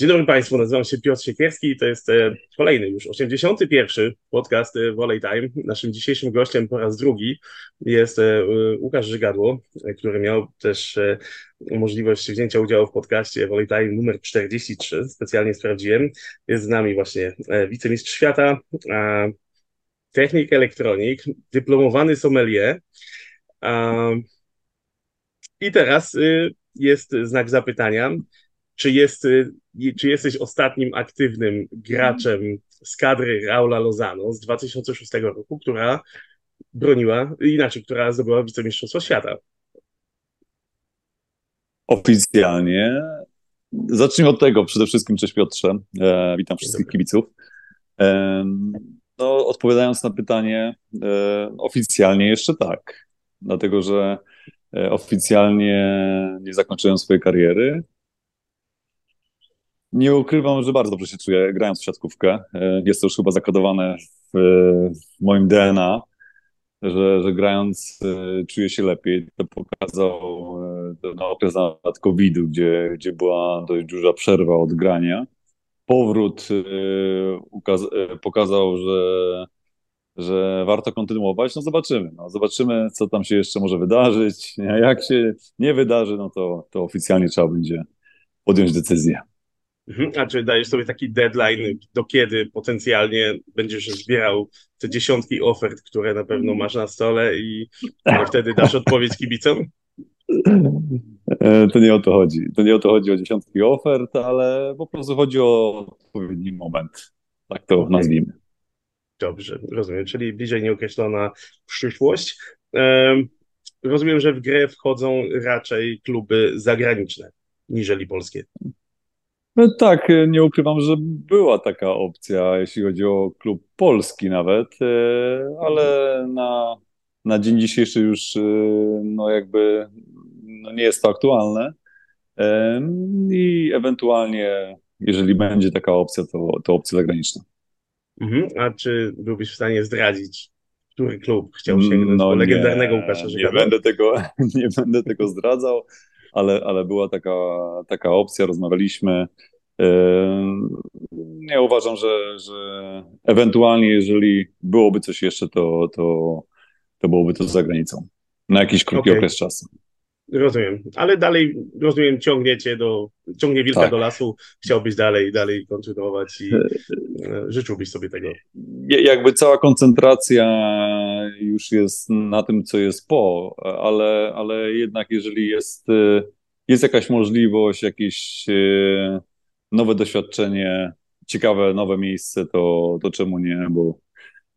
Dzień dobry Państwu, nazywam się Piotr Siekierski i to jest e, kolejny już 81. podcast e, Volley Time. Naszym dzisiejszym gościem po raz drugi jest e, Łukasz Żygadło, który miał też możliwość wzięcia udziału w podcaście Volley Time numer 43. Specjalnie sprawdziłem. Jest z nami właśnie wicemistrz świata, technik elektronik, dyplomowany sommelier. I teraz jest znak zapytania czy, jest, czy jesteś ostatnim aktywnym graczem z kadry Raula Lozano z 2006 roku, która broniła, inaczej, która zdobyła wicemistrzostwo świata? Oficjalnie. Zacznijmy od tego. Przede wszystkim cześć Piotrze. E, witam wszystkich kibiców. E, no, odpowiadając na pytanie, e, oficjalnie jeszcze tak. Dlatego, że e, oficjalnie nie zakończyłem swojej kariery, nie ukrywam, że bardzo dobrze się czuję grając w siatkówkę. E, jest to już chyba zakodowane w, w moim DNA, że, że grając e, czuję się lepiej. To pokazał e, ten okres nad COVID-u, gdzie, gdzie była dość duża przerwa od grania. Powrót pokazał, że, że warto kontynuować. No zobaczymy. No, zobaczymy, co tam się jeszcze może wydarzyć. Jak się nie wydarzy, no to, to oficjalnie trzeba będzie podjąć decyzję. Mhm. A czy dajesz sobie taki deadline, do kiedy potencjalnie będziesz zbierał te dziesiątki ofert, które na pewno masz na stole i wtedy dasz odpowiedź kibicom? E, to nie o to chodzi. To nie o to chodzi o dziesiątki ofert, ale po prostu chodzi o odpowiedni moment. Tak to nazwijmy. Dobrze, rozumiem. Czyli bliżej nieokreślona przyszłość. Rozumiem, że w grę wchodzą raczej kluby zagraniczne niżeli polskie. No tak, nie ukrywam, że była taka opcja, jeśli chodzi o klub polski nawet, e, ale na, na dzień dzisiejszy już e, no jakby no nie jest to aktualne. E, I ewentualnie, jeżeli będzie taka opcja, to, to opcja zagraniczna. Mhm. A czy byłbyś w stanie zdradzić, który klub chciał sięgnąć no legendarnego Łukasza Nie będę tego, nie będę tego zdradzał ale, ale była taka, taka opcja, rozmawialiśmy. Ja uważam, że, że ewentualnie, jeżeli byłoby coś jeszcze, to, to, to byłoby to za granicą. Na jakiś krótki okay. okres czasu. Rozumiem, ale dalej, rozumiem, ciągniecie do, ciągnie wilka tak. do lasu, chciałbyś dalej, dalej kontynuować i e, życzyłbyś sobie tego. Jakby cała koncentracja już jest na tym, co jest po, ale, ale jednak jeżeli jest, e, jest jakaś możliwość, jakieś e, nowe doświadczenie, ciekawe nowe miejsce, to, to czemu nie, bo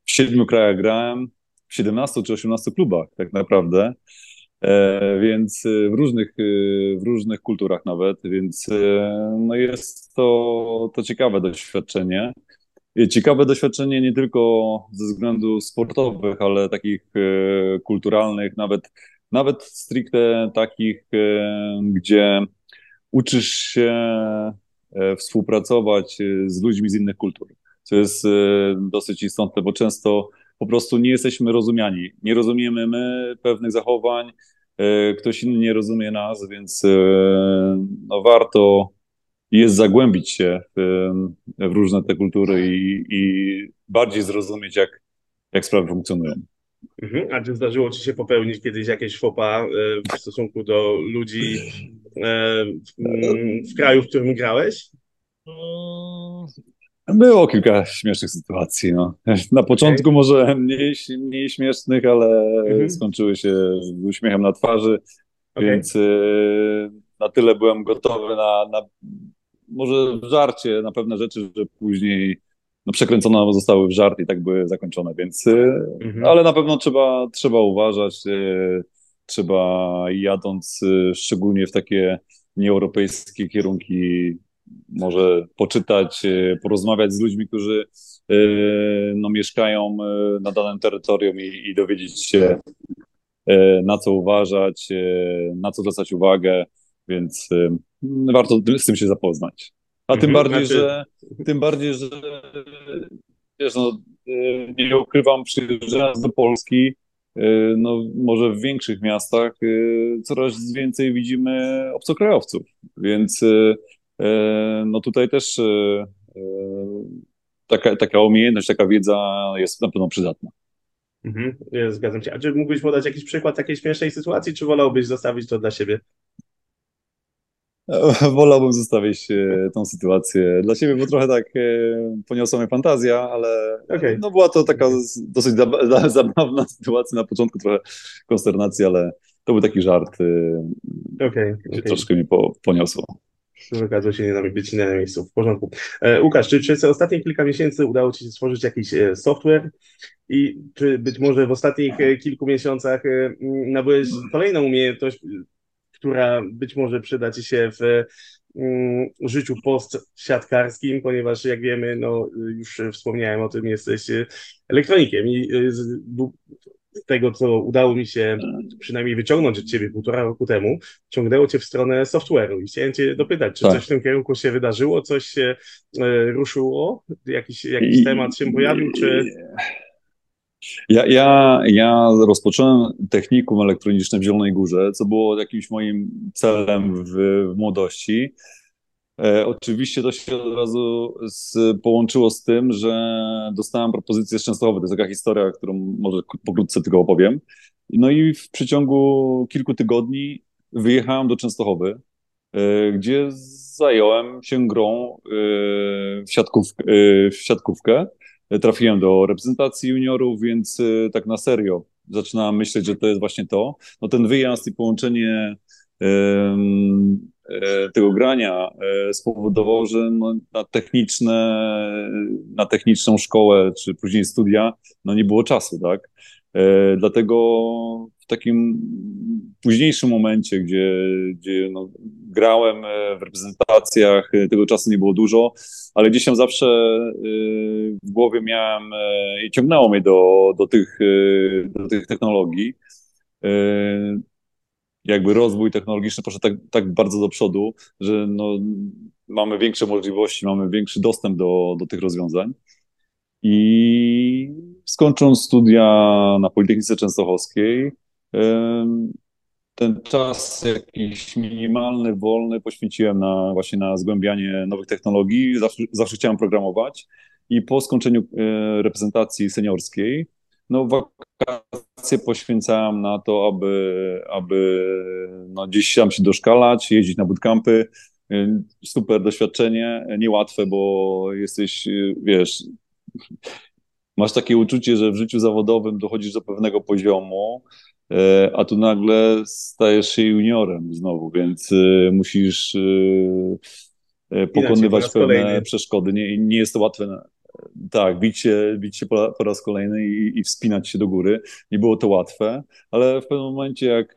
w siedmiu krajach grałem, w 17 czy 18 klubach tak naprawdę, więc e, w różnych, e, w różnych kulturach nawet, więc no jest to, to ciekawe doświadczenie. Ciekawe doświadczenie nie tylko ze względów sportowych, ale takich kulturalnych, nawet, nawet stricte takich, gdzie uczysz się współpracować z ludźmi z innych kultur, co jest dosyć istotne, bo często po prostu nie jesteśmy rozumiani. Nie rozumiemy my pewnych zachowań, e, ktoś inny nie rozumie nas, więc e, no, warto jest zagłębić się w, w różne te kultury i, i, bardziej zrozumieć, jak, jak sprawy funkcjonują. Mhm. A czy zdarzyło ci się popełnić kiedyś jakieś fopa e, w stosunku do ludzi w, w kraju, w którym grałeś? Było kilka śmiesznych sytuacji. No. Na początku okay. może mniej, mniej śmiesznych, ale mhm. skończyły się z uśmiechem na twarzy, okay. więc y, na tyle byłem gotowy na, na może w żarcie na pewne rzeczy, że później no, przekręcone zostały w żart i tak były zakończone, więc y, mhm. ale na pewno trzeba, trzeba uważać, y, trzeba jadąc szczególnie w takie nieeuropejskie kierunki może poczytać, e, porozmawiać z ludźmi, którzy e, no, mieszkają e, na danym terytorium i, i dowiedzieć się, na co uważać, na co zwracać uwagę, więc warto z tym się zapoznać. A tym mhm, bardziej, znaczy... że tym bardziej, że wiesz, no, nie ukrywam, przyjeżdżając do Polski, no, może w większych miastach coraz więcej widzimy obcokrajowców, więc no tutaj też taka, taka umiejętność, taka wiedza jest na pewno przydatna. Mhm, zgadzam się. A czy mógłbyś podać jakiś przykład takiej śmiesznej sytuacji, czy wolałbyś zostawić to dla siebie? Wolałbym zostawić e, tą sytuację dla siebie, bo trochę tak e, poniosła mnie fantazja, ale okay. no była to taka dosyć zabawna sytuacja na początku, trochę konsternacji, ale to był taki żart, e, okay, okay. troszkę mnie poniosło. Okazało się nie być na miejscu. W porządku. Łukasz, czy przez ostatnie kilka miesięcy udało Ci się stworzyć jakiś software i czy być może w ostatnich kilku miesiącach nabyłeś kolejną umiejętność która być może przyda Ci się w mm, życiu post-siatkarskim, ponieważ jak wiemy, no już wspomniałem o tym, jesteś elektronikiem i y, z tego, co udało mi się przynajmniej wyciągnąć od Ciebie półtora roku temu, ciągnęło Cię w stronę software'u i chciałem Cię dopytać, czy tak. coś w tym kierunku się wydarzyło, coś się y, ruszyło, jakiś, jakiś I, temat się pojawił, czy... Ja, ja, ja rozpocząłem technikum elektroniczne w Zielonej Górze, co było jakimś moim celem w, w młodości. E, oczywiście to się od razu z, połączyło z tym, że dostałem propozycję z Częstochowy. To jest taka historia, którą może pokrótce tylko opowiem. No i w przeciągu kilku tygodni wyjechałem do Częstochowy, e, gdzie zająłem się grą e, w, w siatkówkę trafiłem do reprezentacji juniorów, więc tak na serio zaczynałem myśleć, że to jest właśnie to. No ten wyjazd i połączenie tego grania e, spowodowało, że no, na techniczne, na techniczną szkołę, czy później studia, no nie było czasu, tak? E, dlatego w takim późniejszym momencie, gdzie, gdzie no, grałem e, w reprezentacjach, e, tego czasu nie było dużo, ale gdzieś tam zawsze w głowie miałem i ciągnęło mnie do, do, tych, do tych technologii. Jakby rozwój technologiczny poszedł tak, tak bardzo do przodu, że no, mamy większe możliwości, mamy większy dostęp do, do tych rozwiązań. I skończąc studia na Politechnice Częstochowskiej, ten czas jakiś minimalny, wolny poświęciłem na właśnie na zgłębianie nowych technologii. Zawsze, zawsze chciałem programować i po skończeniu e, reprezentacji seniorskiej, no wakacje poświęcałem na to, aby, aby no, gdzieś tam się doszkalać, jeździć na bootcampy. E, super doświadczenie, niełatwe, bo jesteś, e, wiesz, masz takie uczucie, że w życiu zawodowym dochodzisz do pewnego poziomu, e, a tu nagle stajesz się juniorem znowu, więc musisz pokonywać pewne kolejny. przeszkody. Nie, nie jest to łatwe. Tak, bić się, bić się po, po raz kolejny i, i, wspinać się do góry. Nie było to łatwe, ale w pewnym momencie, jak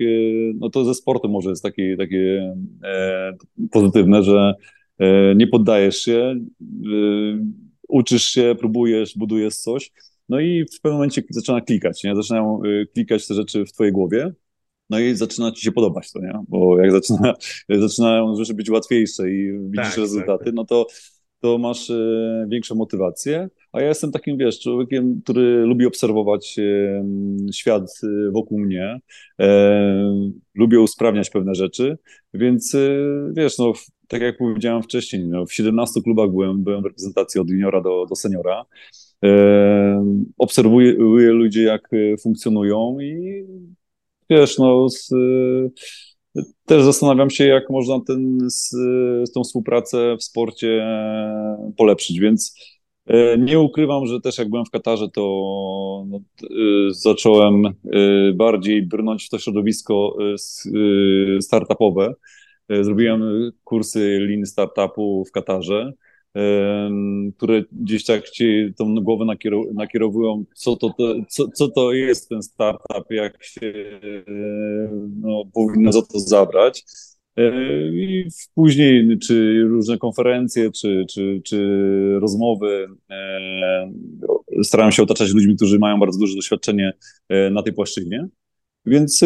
no to ze sportem może jest takie, takie e, pozytywne, że e, nie poddajesz się. E, uczysz się, próbujesz, budujesz coś, no i w pewnym momencie zaczyna klikać, nie? Zaczynają y, klikać te rzeczy w twojej głowie, no i zaczyna ci się podobać to, nie? Bo jak zaczyna, zaczynają rzeczy być łatwiejsze i widzisz tak, rezultaty, tak. no to, to masz y, większą motywację, a ja jestem takim, wiesz, człowiekiem, który lubi obserwować y, świat wokół mnie, e, lubię usprawniać pewne rzeczy, więc wiesz, no tak jak powiedziałem wcześniej, no, w 17 klubach byłem, byłem w reprezentacji od juniora do, do seniora. E, obserwuję ludzie, jak e, funkcjonują i wiesz, no, z, e, też zastanawiam się, jak można ten, tą współpracę w sporcie e, polepszyć, więc e, nie ukrywam, że też jak byłem w Katarze, to no, zacząłem bardziej brnąć w to środowisko startupowe. E, zrobiłem kursy Lean Startupu w Katarze, które gdzieś tak ci tą głowę nakierowują, co to, co, co to jest ten startup, jak się no, powinno za to zabrać. E, I później, czy różne konferencje, czy, czy, czy rozmowy, e, staram się otaczać ludźmi, którzy mają bardzo duże doświadczenie na tej płaszczyźnie. Więc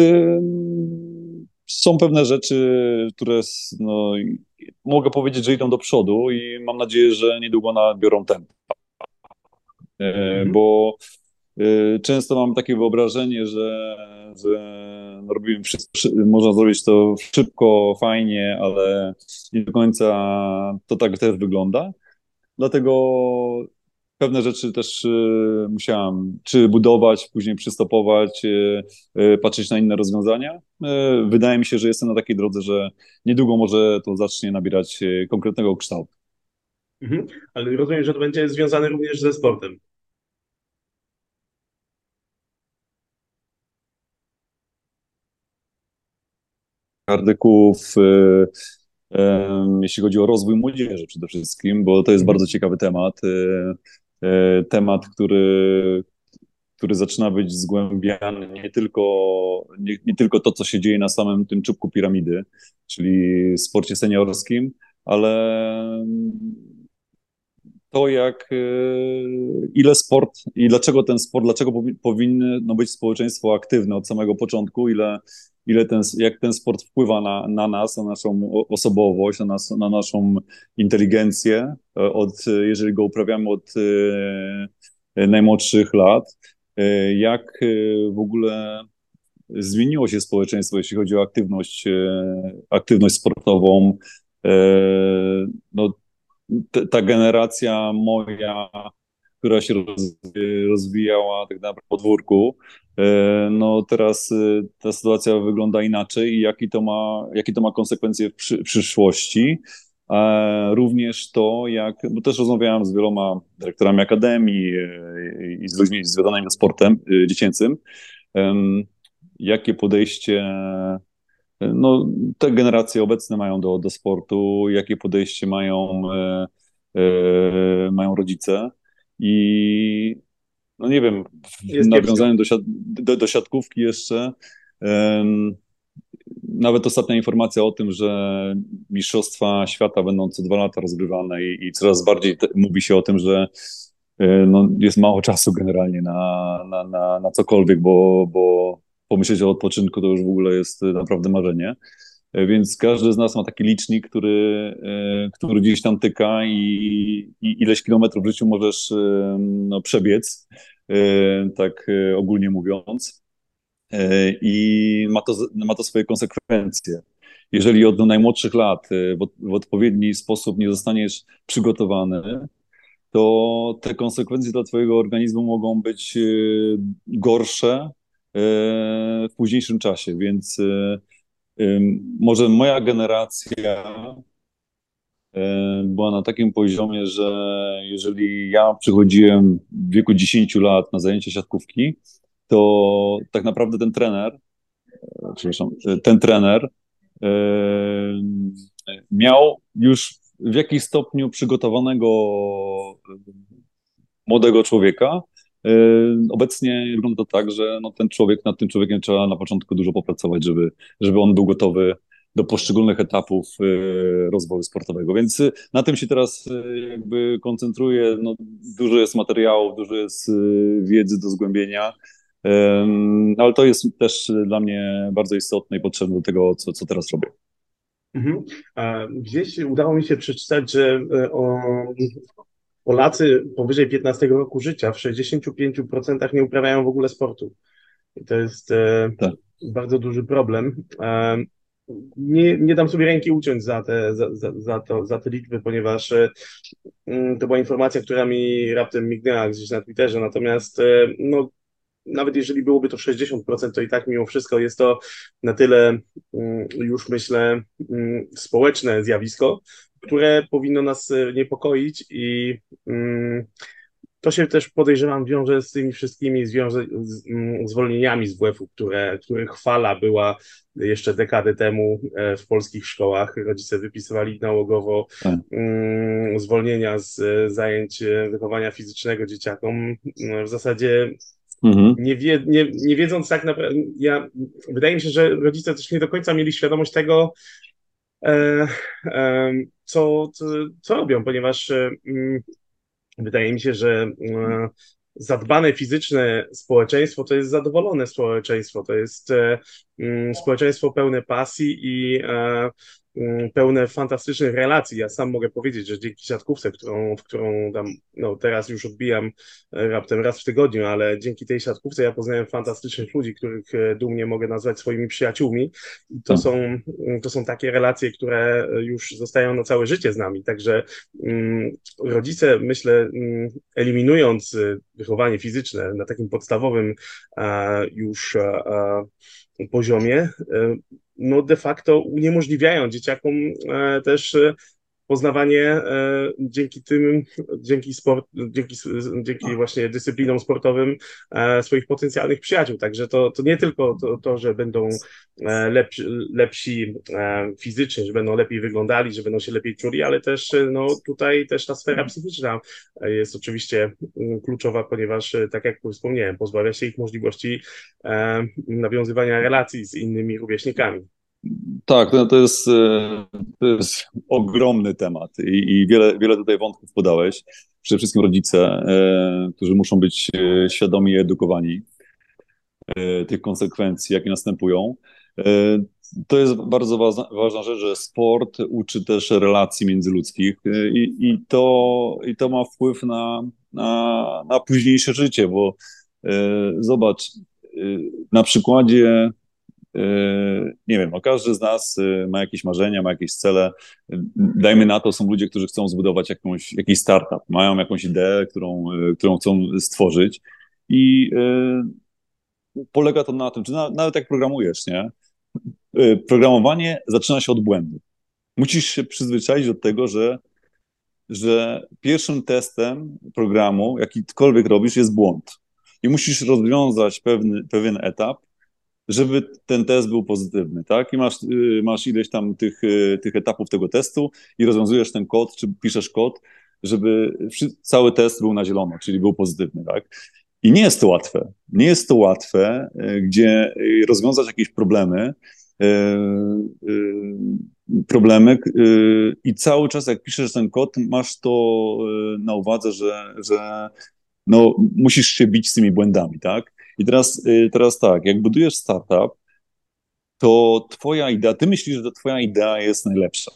są pewne rzeczy, które no, mogę powiedzieć, że idą do przodu i mam nadzieję, że niedługo nabiorą tempo. E, mhm. Bo często mam takie wyobrażenie, że, że no robimy wszystko, można zrobić to szybko, fajnie, ale nie do końca to tak też wygląda. Dlatego pewne rzeczy też y, musiałam czy budować, później przystopować, y, y, patrzeć na inne rozwiązania. Wydaje mi się, że jestem na takiej drodze, że niedługo może to zacznie nabierać konkretnego kształtu. Mhm. Ale rozumiem, że to będzie związane również ze sportem. Artykułów jeśli chodzi o rozwój młodzieży przede wszystkim, bo to jest mhm. bardzo ciekawy temat. E, temat, który, który zaczyna być zgłębiany nie tylko, nie, nie tylko to, co się dzieje na samym tym czubku piramidy, czyli sporcie seniorskim, ale to, jak e, ile sport i dlaczego ten sport, dlaczego powinny no, być społeczeństwo aktywne od samego początku, ile ile ten, jak ten sport wpływa na, na nas, na naszą osobowość, na, nas, na naszą inteligencję, e, od, jeżeli go uprawiamy od e, najmłodszych lat, e, jak w ogóle zmieniło się społeczeństwo, jeśli chodzi o aktywność, aktywność sportową. No, ta generacja moja, która się rozwijała tak naprawdę w podwórku, E, no teraz e, ta sytuacja wygląda inaczej i jaki to ma, jakie to ma konsekwencje w, przy, przyszłości. Również to, jak, bo też rozmawiałem z wieloma dyrektorami akademii e, i z ludźmi związanymi ze sportem dziecięcym, jakie podejście no, te generacje obecne mają do, do sportu, jakie podejście mają, mają rodzice. I no nie wiem, w nawiązaniu do, do, do, siatkówki jeszcze, um, nawet ostatnia informacja o tym, że Mistrzostwa Świata będą co dwa lata rozgrywane i, i coraz bardziej te, mówi się o tym, że e, no, jest mało czasu generalnie na, na, na, na cokolwiek, bo, bo pomyśleć o odpoczynku to już w ogóle jest naprawdę marzenie. E, więc każdy z nas ma taki licznik, który, e, który gdzieś tam tyka i, i ileś kilometrów w życiu możesz no, przebiec. E, tak e, ogólnie mówiąc. E, I ma to, ma to swoje konsekwencje. Jeżeli od najmłodszych lat w odpowiedni sposób nie zostaniesz przygotowany, to te konsekwencje dla Twojego organizmu mogą być gorsze w późniejszym czasie. Więc może moja generacja E, była na takim poziomie, że jeżeli ja przychodziłem w wieku 10 lat na zajęcie siatkówki, to tak naprawdę ten trener, e, przepraszam, e, ten trener miał już w jakimś stopniu przygotowanego młodego człowieka. Obecnie wygląda to tak, że no ten człowiek, nad tym człowiekiem trzeba na początku dużo popracować, żeby, żeby on był gotowy do poszczególnych etapów y, rozwoju sportowego. Więc y, na tym się teraz jakby koncentruję. No, dużo jest materiałów, dużo jest wiedzy do zgłębienia. Ale to jest też dla mnie bardzo istotne i potrzebne do tego, co, co teraz robię. Mhm. Gdzieś udało mi się przeczytać, że o, Polacy powyżej 15 roku życia w 65% nie uprawiają w ogóle sportu. I to jest e, tak. bardzo duży problem nie, nie dam sobie ręki uciąć za te, za, za, za, to, za te liczby, ponieważ e, mm, to była informacja, która mi raptem mignęła gdzieś na Twitterze, natomiast e, no, nawet jeżeli byłoby to 60%, to i tak mimo wszystko jest to na tyle mm, już myślę mm, społeczne zjawisko, które powinno nas e, niepokoić i to się też podejrzewam wiąże z tymi wszystkimi zwiąże, z, mm, zwolnieniami z WF-u, które, których fala była jeszcze dekady temu e, w polskich szkołach. Rodzice wypisywali nałogowo tak. mm, zwolnienia z e, zajęć e, wychowania fizycznego dzieciakom. W zasadzie mhm. nie, wie, nie, nie wiedząc tak naprawdę, ja, wydaje mi się, że rodzice też nie do końca mieli świadomość tego, e, e, co, co, co robią, ponieważ e, mm, Wydaje mi się, że e, zadbane fizyczne społeczeństwo to jest zadowolone społeczeństwo, to jest e, mm, społeczeństwo pełne pasji i e, pełne fantastycznych relacji. Ja sam mogę powiedzieć, że dzięki siatkówce, którą, w którą tam, no teraz już odbijam e, raptem raz w tygodniu, ale dzięki tej siatkówce ja poznałem fantastycznych ludzi, których e, dumnie mogę nazwać swoimi przyjaciółmi. To, są, mm, to są takie relacje, które już zostają na całe życie z nami. Także um, rodzice, myślę, um, eliminując wychowanie fizyczne na takim podstawowym już poziomie, no de facto uniemożliwiają dzieciakom e, też e, poznawanie e, dzięki tym, dzięki, sport, dzięki, dzięki właśnie dyscyplinom sportowym swoich potencjalnych przyjaciół. Także to, to nie tylko to, to że będą lepsi, lepsi fizycznie, że będą lepiej wyglądali, że będą się lepiej czuli, ale też no, tutaj też ta sfera psychiczna jest oczywiście mm, kluczowa, ponieważ tak jak wspomniałem, pozbawia się ich możliwości nawiązywania relacji z innymi rówieśnikami. Tak, no to, jest, e, to jest ogromny temat i, i wiele, wiele tutaj wątków podałeś. Przede wszystkim rodzice, e, którzy muszą być e, świadomi i edukowani tych konsekwencji, jakie następują. To jest bardzo ważna, ważna rzecz, że sport uczy też relacji międzyludzkich i, i, to, i to ma wpływ na, na, na późniejsze życie, bo zobacz, na przykładzie nie wiem, no każdy z nas yy, ma jakieś marzenia, ma jakieś cele. Dajmy na to, są ludzie, którzy chcą zbudować jakąś, jakiś startup, mają jakąś ideę, którą, yy, którą chcą stworzyć i polega to na tym, czy na, nawet jak programujesz, nie? Programowanie zaczyna się od błędu. Musisz się przyzwyczaić do tego, że, że pierwszym testem programu, jakikolwiek robisz, jest błąd. I musisz rozwiązać pewny, pewien etap, żeby ten test był pozytywny, tak? I masz, y, masz ileś tam tych, y, tych etapów tego testu i rozwiązujesz ten kod, czy piszesz kod, żeby cały test był na zielono, czyli był pozytywny, tak? I nie jest to łatwe. Nie jest to łatwe, y, gdzie rozwiązać jakieś problemy, problemy i cały czas jak piszesz ten kod, masz to na uwadze, że, że no, musisz się bić z tymi błędami, tak? I teraz, y, teraz tak, jak budujesz startup, to twoja idea, ty myślisz, że twoja idea jest najlepsza,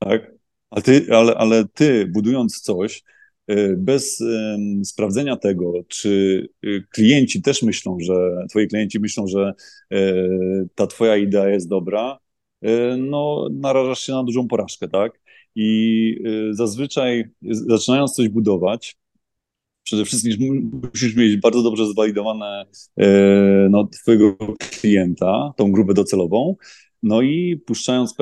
tak? Ale ty, ale, ale ty budując coś, y, bez sprawdzenia tego, czy y, klienci też myślą, że twoi klienci myślą, że ta twoja idea jest dobra, no narażasz się na dużą porażkę, tak? I zazwyczaj zaczynając coś budować, przede wszystkim musisz mieć bardzo dobrze zwalidowane e, no, twojego klienta, tą grupę docelową, no i puszczając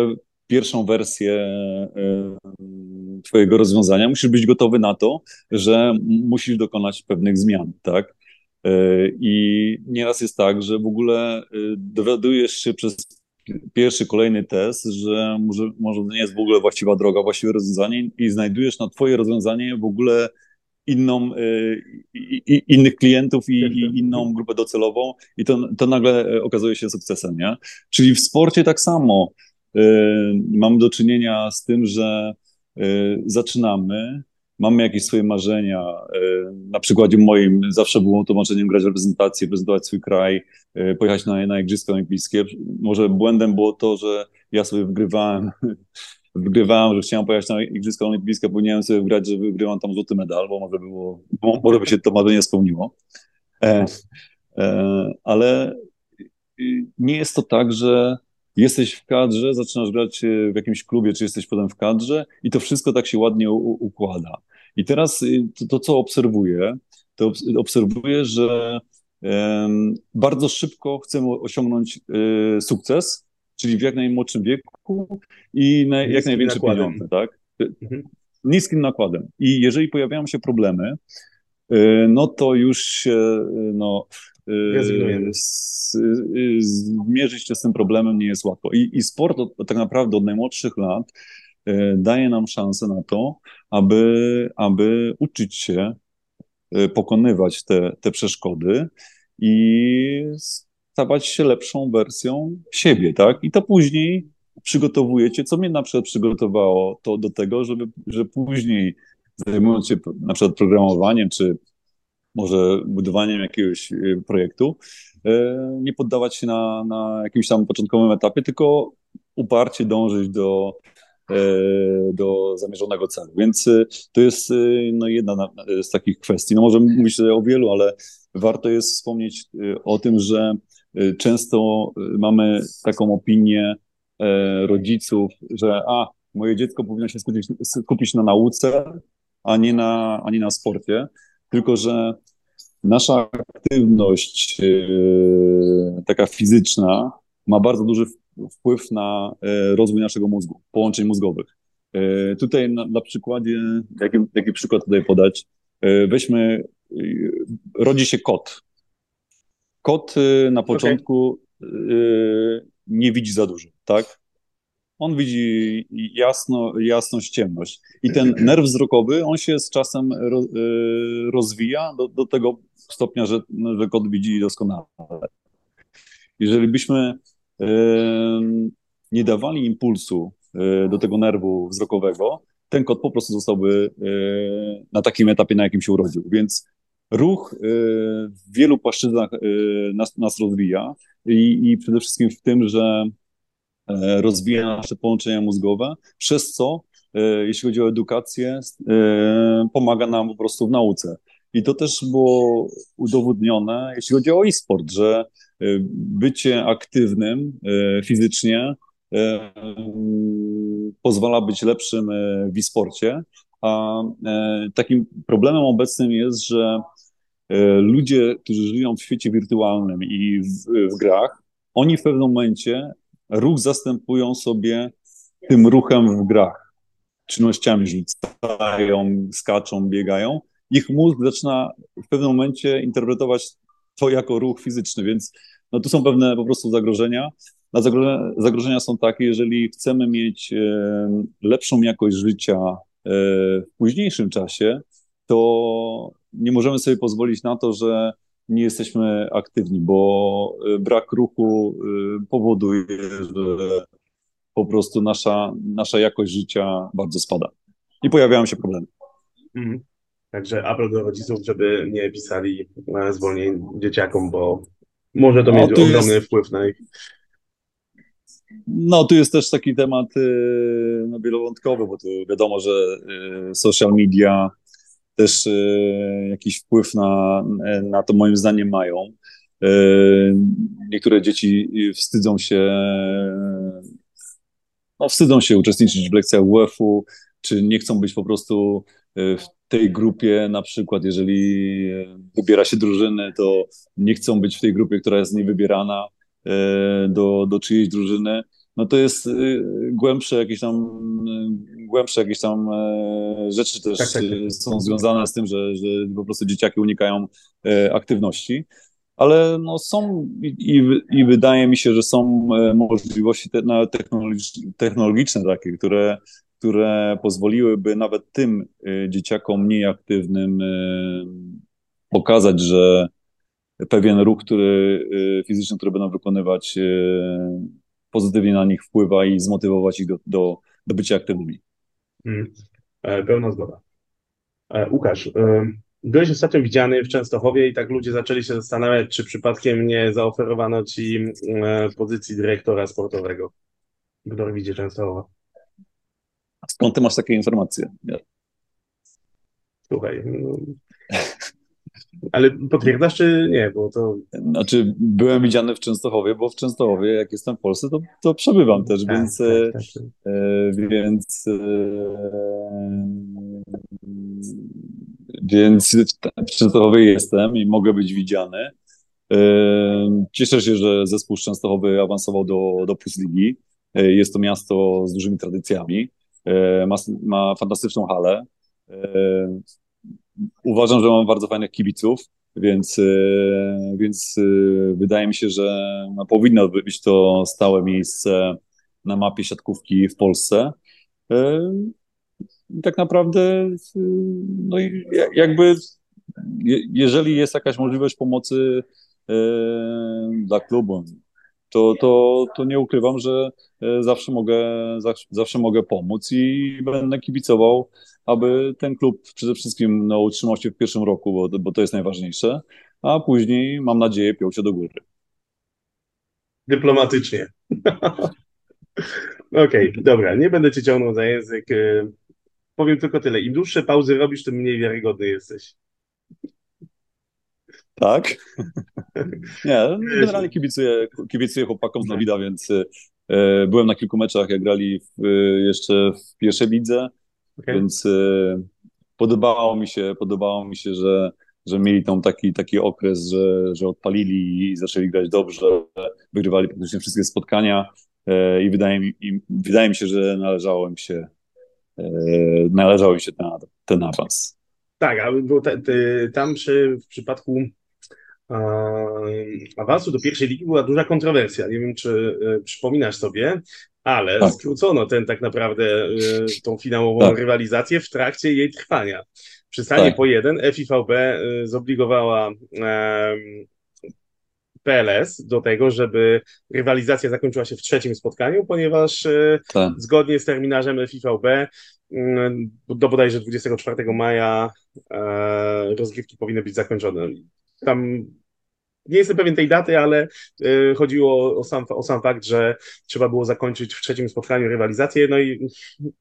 pierwszą wersję e, twojego rozwiązania, musisz być gotowy na to, że musisz dokonać pewnych zmian, tak? E, I nieraz jest tak, że w ogóle dowiadujesz się przez pierwszy, kolejny test, że może, może nie jest w ogóle właściwa droga, właściwe rozwiązanie i znajdujesz na twoje rozwiązanie w ogóle inną, y, innych klientów i, i, inną grupę docelową i to, to nagle e, okazuje się sukcesem, nie? Czyli w sporcie tak samo y, mamy do czynienia z tym, że zaczynamy, mamy jakieś swoje marzenia. Na przykładzie moim zawsze było to marzeniem grać w reprezentacji, reprezentować swój kraj, pojechać na, na Igrzyska Olimpijskie. Może błędem było to, że ja sobie wygrywałem wygrywałem, że chciałem pojechać na Igrzyska Olimpijskie, powinienem sobie wygrać, że wygrywam tam złoty medal, bo może, było, bo może by się to marzenie spełniło. E, e, ale nie jest to tak, że jesteś w kadrze, zaczynasz grać w jakimś klubie, czy jesteś potem w kadrze i to wszystko tak się ładnie u, układa. I teraz y, to, to, co obserwuję, to obserwuję, że bardzo szybko chcemy osiągnąć y, sukces, czyli w jak najmłodszym wieku i na, jak największe nakładem. pieniądze, tak? Mhm. Niskim nakładem. I jeżeli pojawiają się problemy, y, no to już się y, no, y, zmierzyć się z tym problemem nie jest łatwo. I, i sport od, tak naprawdę od najmłodszych lat daje nam szansę na to, aby, aby uczyć się pokonywać te, te przeszkody i stawać się lepszą wersją siebie, tak? I to później przygotowujecie, co mnie na przykład przygotowało to do tego, żeby, że później zajmując się na przykład programowaniem, czy może budowaniem jakiegoś y, projektu, y, nie poddawać się na, na jakimś tam początkowym etapie, tylko uparcie dążyć do, do zamierzonego celu. Więc to jest no, jedna z takich kwestii. No możemy mówić o wielu, ale warto jest wspomnieć o tym, że często mamy taką opinię rodziców, że a, moje dziecko powinno się skupić, skupić na nauce, a nie na, a nie na sporcie, tylko że nasza aktywność yy, taka fizyczna ma bardzo duży wpływ na yy, rozwój naszego mózgu, połączeń mózgowych. Yy, tutaj na, na przykładzie, jaki, jaki przykład tutaj podać? Weźmy, rodzi się kot. Kot na początku okay. nie widzi za dużo, tak? on widzi jasno, jasność, ciemność. I ten nerw wzrokowy, on się z czasem e, rozwija do, do tego stopnia, że, że kot widzi doskonale. Jeżeli byśmy nie dawali impulsu e, do tego nerwu wzrokowego, ten kot po prostu zostałby na takim etapie, na jakim się urodził. Więc ruch w wielu płaszczyznach nas, nas rozwija i, i przede wszystkim w tym, że E, rozwija nasze połączenia mózgowe, przez co, e, jeśli chodzi o edukację, e, pomaga nam po prostu w nauce. I to też było udowodnione, jeśli chodzi o e-sport, że bycie aktywnym fizycznie pozwala być lepszym w e-sporcie. A takim problemem obecnym jest, że ludzie, którzy żyją w świecie wirtualnym i w, w grach, oni w pewnym momencie ruch zastępują sobie tym ruchem w grach. Czynnościami rzucają, skaczą, biegają. Ich mózg zaczyna w pewnym momencie interpretować to jako ruch fizyczny, więc no, tu są pewne po prostu zagrożenia. A zagrożenia, zagrożenia są takie, jeżeli chcemy mieć e, lepszą jakość życia e, w późniejszym czasie, to nie możemy sobie pozwolić na to, że nie jesteśmy aktywni, bo y, brak ruchu y, powoduje, że po prostu nasza, nasza jakość życia bardzo spada i pojawiają się problemy. Mhm. Także apel do rodziców, żeby nie pisali e, zwolnień dzieciakom, bo może to no, mieć ogromny jest... wpływ na ich. No, tu jest też taki temat y, no, wielowątkowy, bo tu wiadomo, że social media też e, jakiś wpływ na, na to moim zdaniem mają. Niektóre dzieci wstydzą się, no wstydzą się uczestniczyć w lekcjach WF-u, czy nie chcą być po prostu w tej grupie, na przykład jeżeli wybiera się drużyny, to nie chcą być w tej grupie, która jest niewybierana do, do czyjejś drużyny no to jest y, głębsze jakieś tam, y, głębsze jakieś tam e, rzeczy też tak, tak. Są związane z tym, że, że po prostu dzieciaki unikają e, aktywności. Ale no są i, i wydaje mi się, że są e, możliwości te, technologiczne takie, które, które pozwoliłyby nawet tym dzieciakom mniej aktywnym pokazać, że pewien ruch, który fizyczny, który będą wykonywać, pozytywnie na nich wpływa i zmotywować ich do, do, do bycia aktywnymi. Mm. E, pełna zgoda. E, Łukasz, e, byłeś ostatnio widziany w Częstochowie i tak ludzie zaczęli się zastanawiać, czy przypadkiem nie zaoferowano ci e, pozycji dyrektora sportowego w Norwidzie Częstochowa. Skąd ty masz takie informacje? Słuchaj, no, ale potwierdzasz czy nie? Bo to... Znaczy, byłem widziany w Częstochowie, bo w Częstochowie, jak jestem w Polsce, to, to przebywam też, tak, więc, tak, e, tak, tak. E, więc, e, więc w Częstochowie jestem i mogę być widziany. Cieszę się, że zespół Częstochowy awansował do, do Plus Ligi. Jest to miasto z dużymi tradycjami. Ma, ma fantastyczną halę uważam, że mam bardzo fajnych kibiców, więc, e, więc e, wydaje mi się, że no, powinno być to stałe miejsce na mapie siatkówki w Polsce. E, I tak naprawdę, no jakby, jeżeli jest jakaś możliwość pomocy dla klubu, to, to, to nie ukrywam, że zawsze mogę, zawsze mogę pomóc i będę kibicował aby ten klub przede wszystkim no, utrzymał się w pierwszym roku, bo, bo to jest najważniejsze, a później, mam nadzieję, piął się do góry. Dyplomatycznie. Okej, okay, dobra, nie będę cię ciągnął za język. Powiem tylko tyle. Im dłuższe pauzy robisz, tym mniej wiarygodny jesteś. Tak? Nie, generalnie kibicuję, kibicuję chłopakom z Nowida, więc y, byłem na kilku meczach, jak grali w, jeszcze w pierwszej lidze, okay. więc y, podobało mi się, podobało mi się, że że mieli tam taki, taki okres, że, że odpalili i zaczęli grać dobrze, wygrywali praktycznie wszystkie spotkania e, i wydaje mi, i wydaje mi się, że należało im się e, należał im się ten, ten awans. Tak, ale bo te, te, tam przy, w przypadku awansu do pierwszej ligi była duża kontrowersja. Nie wiem, czy e, przypominasz sobie, ale tak. skrócono ten tak naprawdę tą finałową tak. rywalizację w trakcie jej trwania. Przy stanie tak. po jeden FIVB y, zobligowała PLS do tego, żeby rywalizacja zakończyła się w trzecim spotkaniu, ponieważ y, tak. zgodnie z terminarzem FIVB do bodajże 24 maja e, rozgrywki powinny być zakończone. Tam nie jestem pewien tej daty, ale y, chodziło o sam, o sam fakt, że trzeba było zakończyć w trzecim spotkaniu rywalizację. No i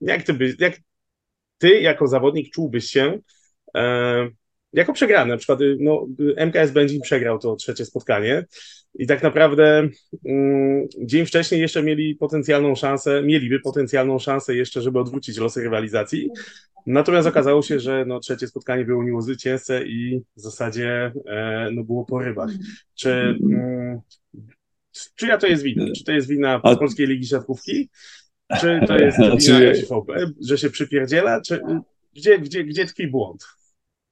jak ty, jak ty jako zawodnik czułbyś się, e, jako przegrany. Na przykład no, MKS Będzin przegrał to trzecie spotkanie i tak naprawdę mm, dzień wcześniej jeszcze mieli potencjalną szansę, mieliby potencjalną szansę jeszcze, żeby odwrócić losy rywalizacji. Natomiast okazało się, że no, trzecie spotkanie było nieuzyciężce i w zasadzie e, no, było po rybach. Czy, mm, czyja to jest wina? Czy to jest wina Polskiej Ligi Siatkówki? Czy to jest wina SVP, że się przypierdziela? Czy, gdzie, gdzie, gdzie tkwi błąd?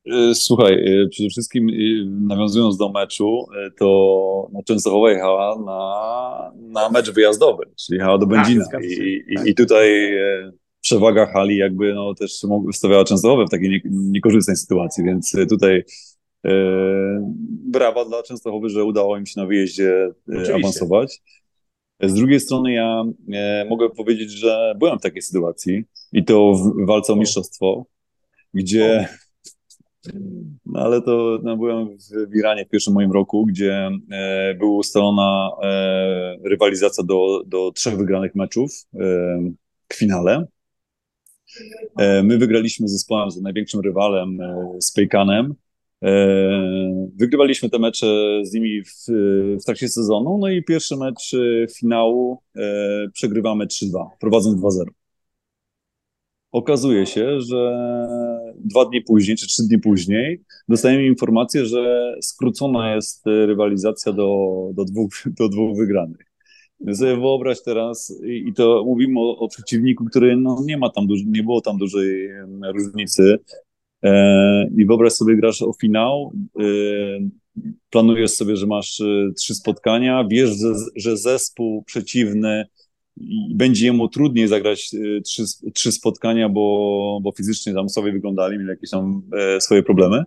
E, słuchaj, e, przede wszystkim e, nawiązując do meczu, to no, Częstochowa jechała na, na mecz wyjazdowy, czyli jechała do tak, Będzina tak, I, i, i tutaj przewaga hali jakby no, też stawiała Częstochowę w takiej nie, niekorzystnej sytuacji, więc tutaj e, brawa dla Częstochowy, że udało im się na wyjeździe Oczywiście. awansować. Z drugiej strony ja e, mogę powiedzieć, że byłem w takiej sytuacji i to w walce o mistrzostwo, gdzie no ale to no, byłem w Iranie w pierwszym moim roku, gdzie e, była ustalona e, rywalizacja do, do trzech wygranych meczów e, w finale. E, my wygraliśmy z zespołem, z największym rywalem, e, z Pejkanem. E, wygrywaliśmy te mecze z nimi w, w trakcie sezonu, no i pierwszy mecz finału przegrywamy 3-2, prowadząc 2-0. Okazuje się, że dwa dni później, czy trzy dni później, dostajemy informację, że skrócona jest rywalizacja do, do, dwóch, do dwóch wygranych. Wyobraź teraz, i to mówimy o, o przeciwniku, który no, nie ma tam, nie było tam dużej różnicy. E, I wyobraź sobie, grasz o finał, e, planujesz sobie, że masz e, trzy spotkania, wiesz, że, że zespół przeciwny będzie jemu trudniej zagrać e, trzy, trzy spotkania, bo, bo fizycznie tam sobie wyglądali, mieli jakieś tam e, swoje problemy.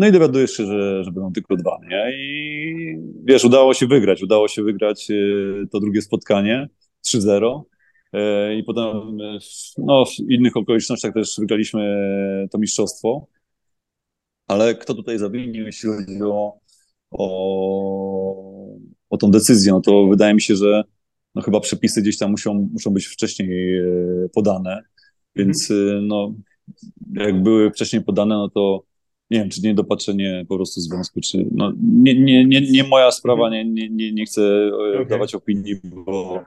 No i dowiadujesz się, że, że będą tylko dwa, nie? I wiesz, udało się wygrać, udało się wygrać e, to drugie spotkanie 3-0. I potem no, w innych okolicznościach też wygraliśmy to mistrzostwo. Ale kto tutaj zawinił, jeśli chodzi o, o, o tą decyzję? No to wydaje mi się, że no chyba przepisy gdzieś tam muszą, muszą być wcześniej podane, więc mhm. no, jak były wcześniej podane, no to nie wiem, czy nie dopatrzenie po prostu związku, czy no, nie, nie, nie, nie moja sprawa, nie, nie, nie chcę e, okay. dawać opinii, bo,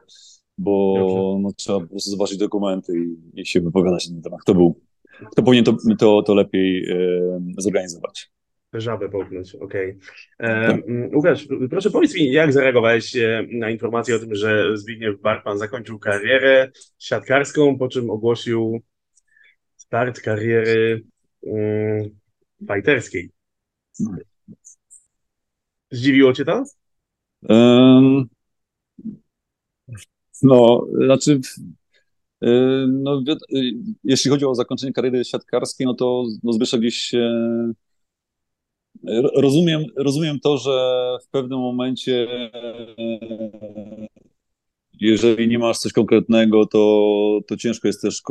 bo no, trzeba po prostu zobaczyć dokumenty i, i się wypowiadać na ten temat. Kto był, kto powinien to, to, to lepiej e, zorganizować. Żabę połknąć, okej. Okay. E, Łukasz, proszę powiedz mi, jak zareagowałeś e, na informację o tym, że Zbigniew Barpan zakończył karierę siatkarską, po czym ogłosił start kariery um, fajterskiej. Zdziwiło cię to? Um, no, znaczy no, jeśli chodzi o zakończenie kariery siatkarskiej, no to no Zbyszek gdzieś się Rozumiem, rozumiem to, że w pewnym momencie, jeżeli nie masz coś konkretnego, to, to ciężko jest też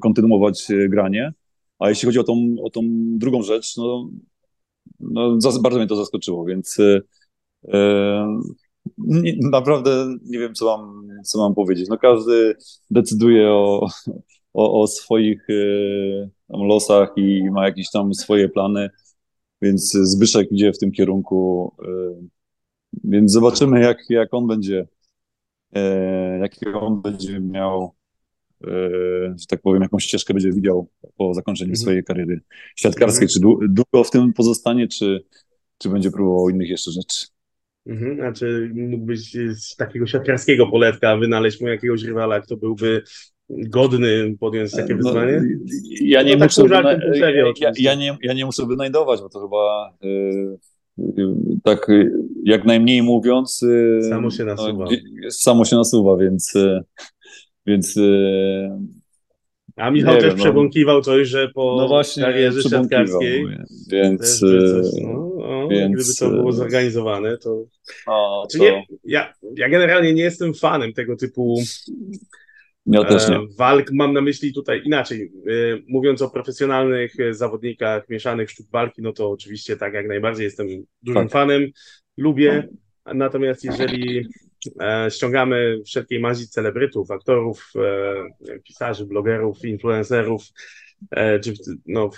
kontynuować granie. A jeśli chodzi o tą, o tą drugą rzecz, no, no bardzo mnie to zaskoczyło, więc e, Nie, naprawdę nie wiem, co mam, co mam powiedzieć. No każdy decyduje o, o, o swoich y, losach i ma jakieś tam swoje plany, więc Zbyszek idzie w tym kierunku. Y, więc zobaczymy, jak, jak on będzie, y, on będzie miał, że tak powiem, jakąś ścieżkę będzie widział po zakończeniu mhm. swojej kariery siatkarskiej. Czy długo w tym pozostanie, czy, czy będzie próbował innych jeszcze rzeczy. Mhm, znaczy mógłbyś z takiego siatkarskiego poletka wynaleźć mu jakiegoś rywala, kto byłby godny podjąć takie no, wyzwanie? Ja, nie no, muszę tak wyna... ja, ja, nie, ja nie muszę wynajdować, bo to chyba yy, tak jak najmniej mówiąc... Yy, samo się nasuwa. No, samo się nasuwa, więc... Więc a Michał też wiem, przebąkiwał no, coś, że po no właśnie, karierze siatkarskiej więc, coś, no, no, więc, gdyby to było zorganizowane, to... O, znaczy to... Nie, ja, ja generalnie nie jestem fanem tego typu ja też nie. E, walk mam na myśli tutaj inaczej. Mówiąc o profesjonalnych e, zawodnikach mieszanych sztuk walki, no to oczywiście tak jak najbardziej jestem dużym tak. fanem, lubię. Natomiast jeżeli ściągamy wszelkiej mazi celebrytów, aktorów, pisarzy, blogerów, influencerów, czy no,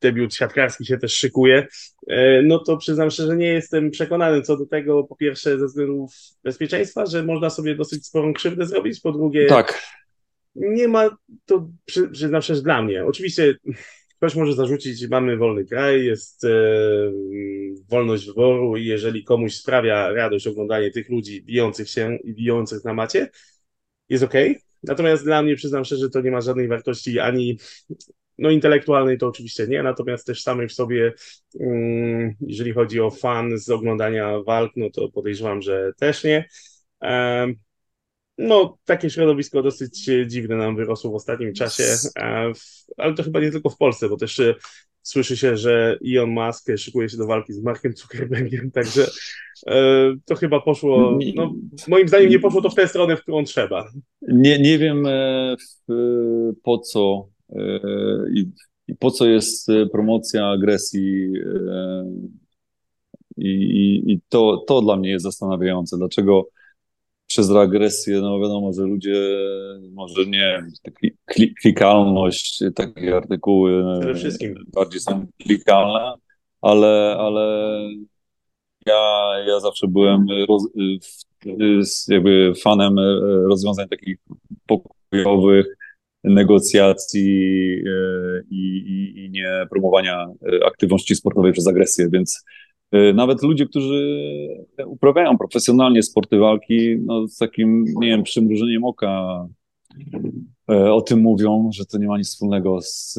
debiut siatkarski się też szykuje, e, no to przyznam szczerze, nie jestem przekonany co do tego, po pierwsze ze względów bezpieczeństwa, że można sobie dosyć sporą krzywdę zrobić, po drugie tak. nie ma to, przy, przyznam szczerze, dla mnie. Oczywiście ktoś może zarzucić, mamy wolny kraj, jest e, wolność wyboru i jeżeli komuś sprawia radość oglądanie tych ludzi bijących się i bijących na macie, jest okej. Okay. Natomiast dla mnie, przyznam szczerze, to nie ma żadnej wartości ani no intelektualnej to oczywiście nie, natomiast też samej w sobie, mm, jeżeli chodzi o fan z oglądania walk, no to podejrzewam, że też nie. No, takie środowisko dosyć dziwne nam wyrosło w ostatnim czasie, e, ale to chyba nie tylko w Polsce, bo też e, słyszy się, że Elon Musk szykuje się do walki z Markiem Zuckerbergiem, także e, to chyba poszło, no, moim zdaniem nie poszło to w tę stronę, w którą trzeba. Nie, nie wiem po co i, po co jest e, promocja agresji. E, I, i, i to, to dla mnie jest zastanawiające. Dlaczego przez agresję, no wiadomo, że ludzie, może nie, klikalność, takie artykuły Przede wszystkim. bardziej są klikalne, ale, ale ja, ja zawsze byłem roz, jakby fanem e, rozwiązań takich pokojowych, negocjacji e, i, i, i nie promowania e, aktywności sportowej przez agresję, więc nawet ludzie, którzy uprawiają profesjonalnie sporty walki, no z takim, nie wiem, przymrużeniem oka o tym mówią, że to nie ma nic wspólnego z,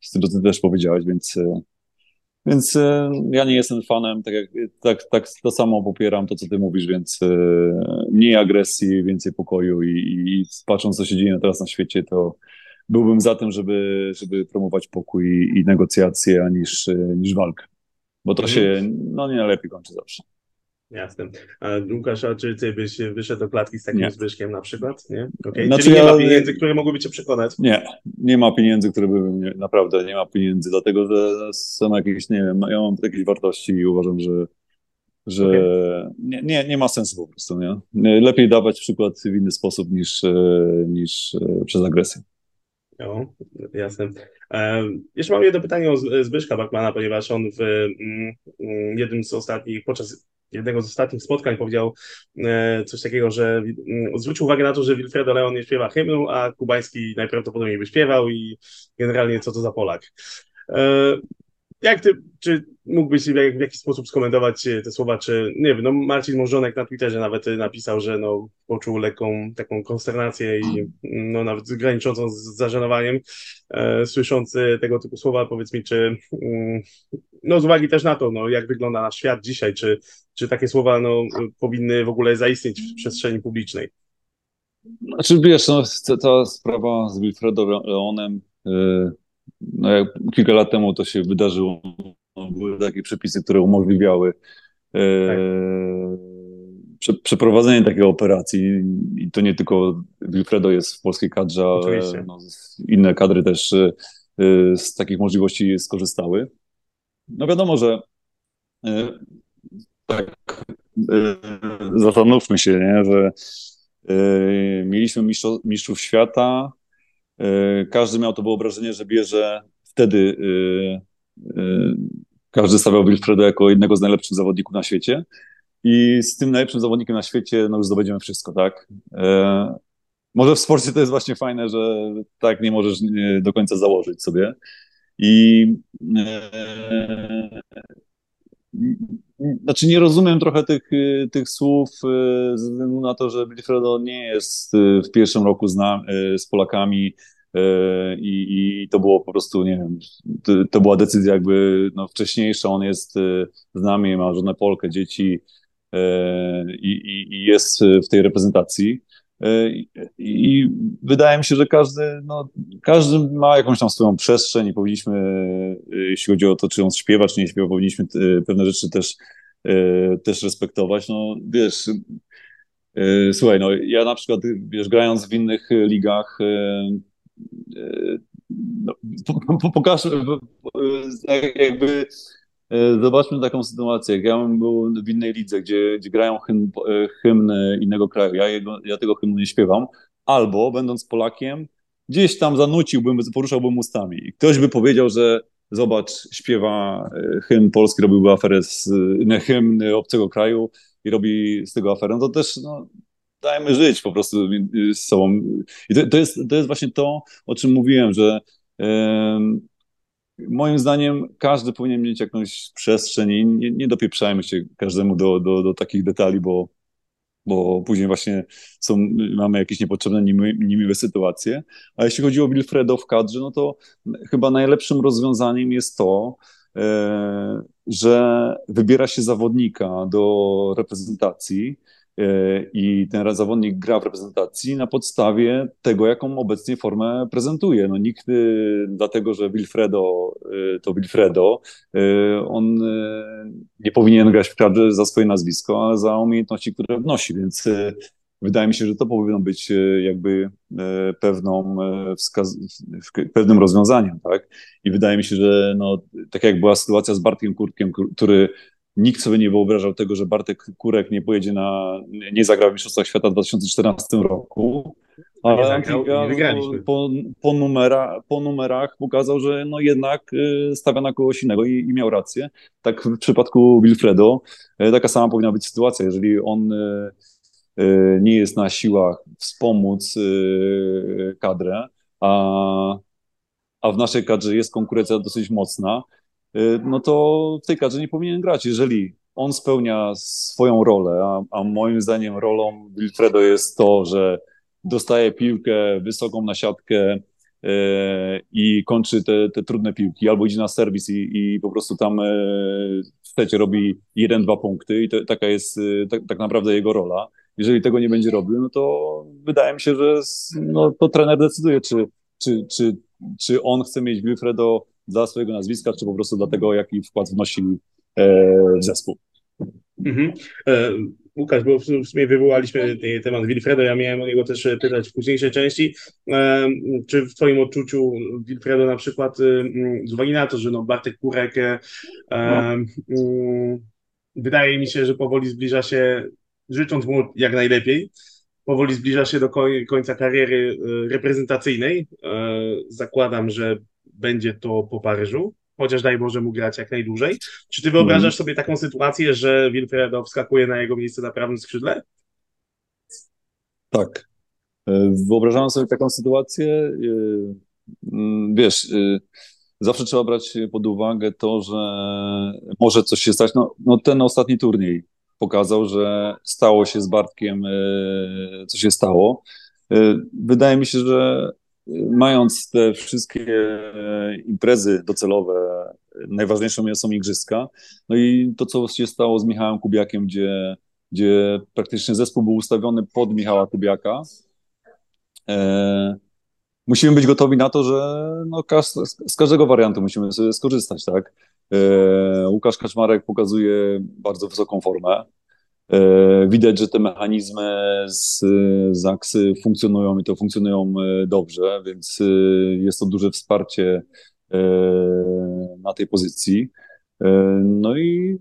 z tym, co ty też powiedziałeś, więc więc e, ja nie jestem fanem, tak, jak, tak, tak to samo popieram to, co ty mówisz, więc e, mniej agresji, więcej pokoju i, i patrząc, co się dzieje teraz na świecie, to byłbym za tym, żeby, żeby promować pokój i negocjacje, aniż, niż walkę. Bo to mhm. się no, nie najlepiej kończy zawsze. Jasne. A Łukasz, a czy ty byś wyszedł do klatki z takim nie. Zbyszkiem na przykład? Nie? Okay. Znaczy Czyli nie ja... ma pieniędzy, które mogłyby cię przekonać? Nie, nie ma pieniędzy, które by mnie, naprawdę nie ma pieniędzy, dlatego że są jakieś, nie wiem, ja mam jakieś wartości i uważam, że że okay. nie, nie, nie ma sensu po prostu, nie? Lepiej dawać przykład w inny sposób niż, e, niż e, przez agresję. O, jasne. E, jeszcze mam jedno pytanie o Zbyszka Bachmana, ponieważ on w mm, mm, jednym z ostatnich, podczas jednego z ostatnich spotkań powiedział e, coś takiego, że mm, zwrócił uwagę na to, że Wilfredo Leon nie śpiewa hymnu, a Kubański najprawdopodobniej by śpiewał i generalnie co to za Polak. E, jak ty, czy mógłbyś w, jakiś sposób skomentować e, te słowa, czy nie wiem, no Marcin Morzonek na Twitterze nawet napisał, że no poczuł lekką taką konsternację i no nawet graniczącą z zażenowaniem, e, słysząc tego typu słowa, powiedz mi, czy mm, no z uwagi też na to, no jak wygląda nasz świat dzisiaj, czy, czy takie słowa no, powinny w ogóle zaistnieć w przestrzeni publicznej? Znaczy wiesz, no, ta, sprawa z Wilfredo Leonem, no jak kilka lat temu to się wydarzyło, były takie przepisy, które umożliwiały e, tak. przeprowadzenie takiej operacji i to nie tylko Wilfredo jest w polskiej kadrze, ale no, inne kadry też e, z takich możliwości skorzystały. No wiadomo, że e, tak zastanówmy się, nie, że mieliśmy mistrzów, mistrzów świata, każdy miał to wyobrażenie, że bierze wtedy każdy stawiał Wilfredo jako jednego z najlepszych zawodników na świecie i z tym najlepszym zawodnikiem na świecie no już zdobędziemy wszystko, tak? Może w sporcie to jest właśnie fajne, że tak nie możesz do końca założyć sobie. I e, znaczy nie rozumiem trochę tych, tych słów e, ze względu na to, że Wilfredo nie jest e, w pierwszym roku z, nam, z Polakami i, i to było po prostu, nie wiem, to była decyzja jakby no, wcześniejsza, on jest z nami, ma żonę Polkę, dzieci i, i, i jest w tej reprezentacji. E, I wydaje mi się, że każdy, no, każdy ma jakąś tam swoją przestrzeń i powinniśmy, e, jeśli chodzi o to, czy on śpiewa, czy nie śpiewa, powinniśmy e, pewne rzeczy też, też respektować. No wiesz, słuchaj, no ja na przykład, wiesz, grając w innych ligach, no, pokaż, jakby E, zobaczmy taką sytuację. Jak ja bym był w innej lidze, gdzie, gdzie grają hymn, e, hymn innego kraju, ja, jego, ja tego hymnu nie śpiewam, albo będąc Polakiem, gdzieś tam zanuciłbym, poruszałbym ustami i ktoś by powiedział, że zobacz, śpiewa e, hymn polski, robiłby aferę z nie, hymn obcego kraju i robi z tego aferę, no to też no, dajmy żyć po prostu z sobą. I to, to, jest, to jest właśnie to, o czym mówiłem, że moim zdaniem każdy powinien mieć jakąś przestrzeń i nie, nie dopieprzajmy się każdemu do, do, do takich detali, bo, bo później właśnie są, mamy jakieś niepotrzebne, niemiłe sytuacje. A jeśli chodzi o Wilfredo w kadrze, no to chyba najlepszym rozwiązaniem jest to, e, że wybiera się zawodnika do reprezentacji, i ten zawodnik gra w reprezentacji na podstawie tego, jaką obecnie formę prezentuje. No nikt dlatego, że Wilfredo e, to Wilfredo, e, on nie powinien grać w kadrze za swoje nazwisko, ale za umiejętności, które wnosi, więc wydaje mi się, że to powinno być jakby pewną wskaz- pewnym rozwiązaniem, tak? I wydaje mi się, że no, tak jak była sytuacja z Bartkiem Kurtkiem, który Nikt sobie nie wyobrażał tego, że Bartek Kurek nie pojedzie na, nie zagra w Mistrzostwach Świata w 2014 roku. Ale Antiga po, po, numera, po numerach pokazał, że no jednak y, stawia na kogoś innego i, i miał rację. Tak w przypadku Wilfredo, y, taka sama powinna być sytuacja. Jeżeli on y, nie jest na siłach wspomóc kadrę, a, a w naszej kadrze jest konkurencja dosyć mocna, no to w tej kadrze nie powinien grać. Jeżeli on spełnia swoją rolę, a, a moim zdaniem rolą Wilfredo jest to, że dostaje piłkę wysoką na siatkę y, i kończy te, te, trudne piłki, albo idzie na serwis i, i po prostu tam y, w secie robi jeden, dwa punkty i to, taka jest tak, tak, naprawdę jego rola. Jeżeli tego nie będzie robił, no to wydaje mi się, że no, to trener decyduje, czy, czy, czy, czy on chce mieć Wilfredo dla swojego nazwiska, czy po prostu dlatego, jaki wkład wnosi e, w zespół. Mhm. E, Łukasz, bo w sumie wywołaliśmy temat Wilfredo, ja miałem o niego też pytać w późniejszej części. E, czy w Twoim odczuciu Wilfredo na przykład, z uwagi na to, że no Bartek Kurek no. wydaje mi się, że powoli zbliża się, życząc mu jak najlepiej, powoli zbliża się do końca kariery reprezentacyjnej. Zakładam, że będzie to po Paryżu, chociaż daj Boże mu grać jak najdłużej. Czy ty wyobrażasz mhm. sobie taką sytuację, że Wilfredo wskakuje na jego miejsce na prawym skrzydle? Tak. E, wyobrażam sobie taką sytuację. E, mm, wiesz, e, zawsze trzeba brać pod uwagę to, że może coś się stać. No, no ten ostatni turniej pokazał, że stało się z Bartkiem, co się stało. Wydaje mi się, że mając te wszystkie imprezy docelowe, najważniejszą są igrzyska. No i to, co się stało z Michałem Kubiakiem, gdzie, gdzie praktycznie zespół był ustawiony pod Michała Kubiaka. E, musimy być gotowi na to, że no, z każdego wariantu musimy sobie skorzystać, tak? E, Łukasz Kaczmarek pokazuje bardzo wysoką formę. E, widać, że te mechanizmy z ZAKSy funkcjonują i to funkcjonują e, dobrze, więc e, jest to duże wsparcie na tej pozycji. No i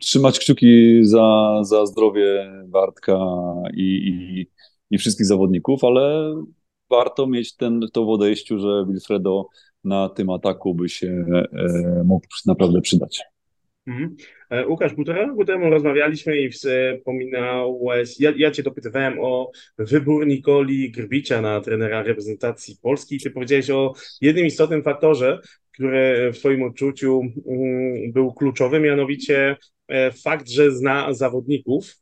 trzymać kciuki za, za zdrowie Bartka i, i, i wszystkich zawodników, ale warto mieć ten, to w odejściu, że Wilfredo na tym ataku by się mógł naprawdę przydać. Mhm. E, Łukasz, półtora roku temu rozmawialiśmy i wspominałeś, ja, ja Cię dopytywałem o wybór Nikoli Grbicia na trenera reprezentacji Polski. Ty powiedziałeś o jednym istotnym faktorze, który w Twoim odczuciu mm, był kluczowy, mianowicie e, fakt, że zna zawodników.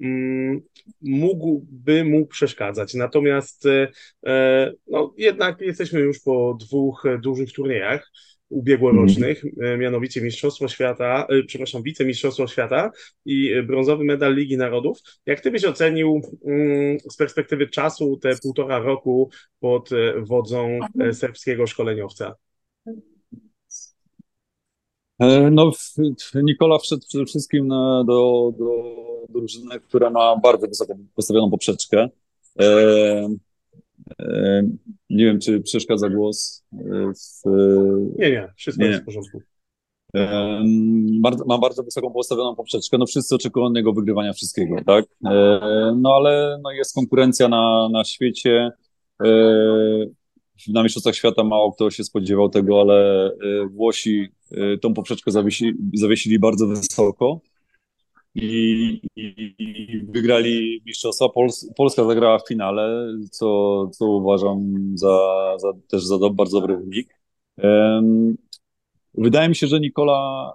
Mm, mógłby mu przeszkadzać. Natomiast e, no, jednak jesteśmy już po dwóch dużych turniejach ubiegłorocznych, mm. mianowicie Mistrzostwo Świata, e, przepraszam, Wicemistrzostwo Świata i brązowy medal Ligi Narodów. Jak ty byś ocenił mm, z perspektywy czasu te półtora roku pod wodzą serbskiego szkoleniowca? No, Nikola wszedł przede wszystkim do, do drużyny, która ma bardzo wysoko postawioną poprzeczkę. E, e, nie wiem, czy przeszkadza głos. W... Nie, nie, wszystko nie. jest w porządku. E, bardzo, ma bardzo wysoką postawioną poprzeczkę. No wszyscy oczekują od niego wygrywania wszystkiego, tak? E, no ale no, jest konkurencja na, na świecie. E, na Mistrzostwach Świata mało kto się spodziewał tego, ale Włosi tą poprzeczkę zawiesi, zawiesili bardzo wysoko i, i, wygrali mistrzostwa. Pols Polska zagrała w finale, co, co uważam za, za też za do, bardzo dobry wynik. Um, wydaje mi się, że Nikola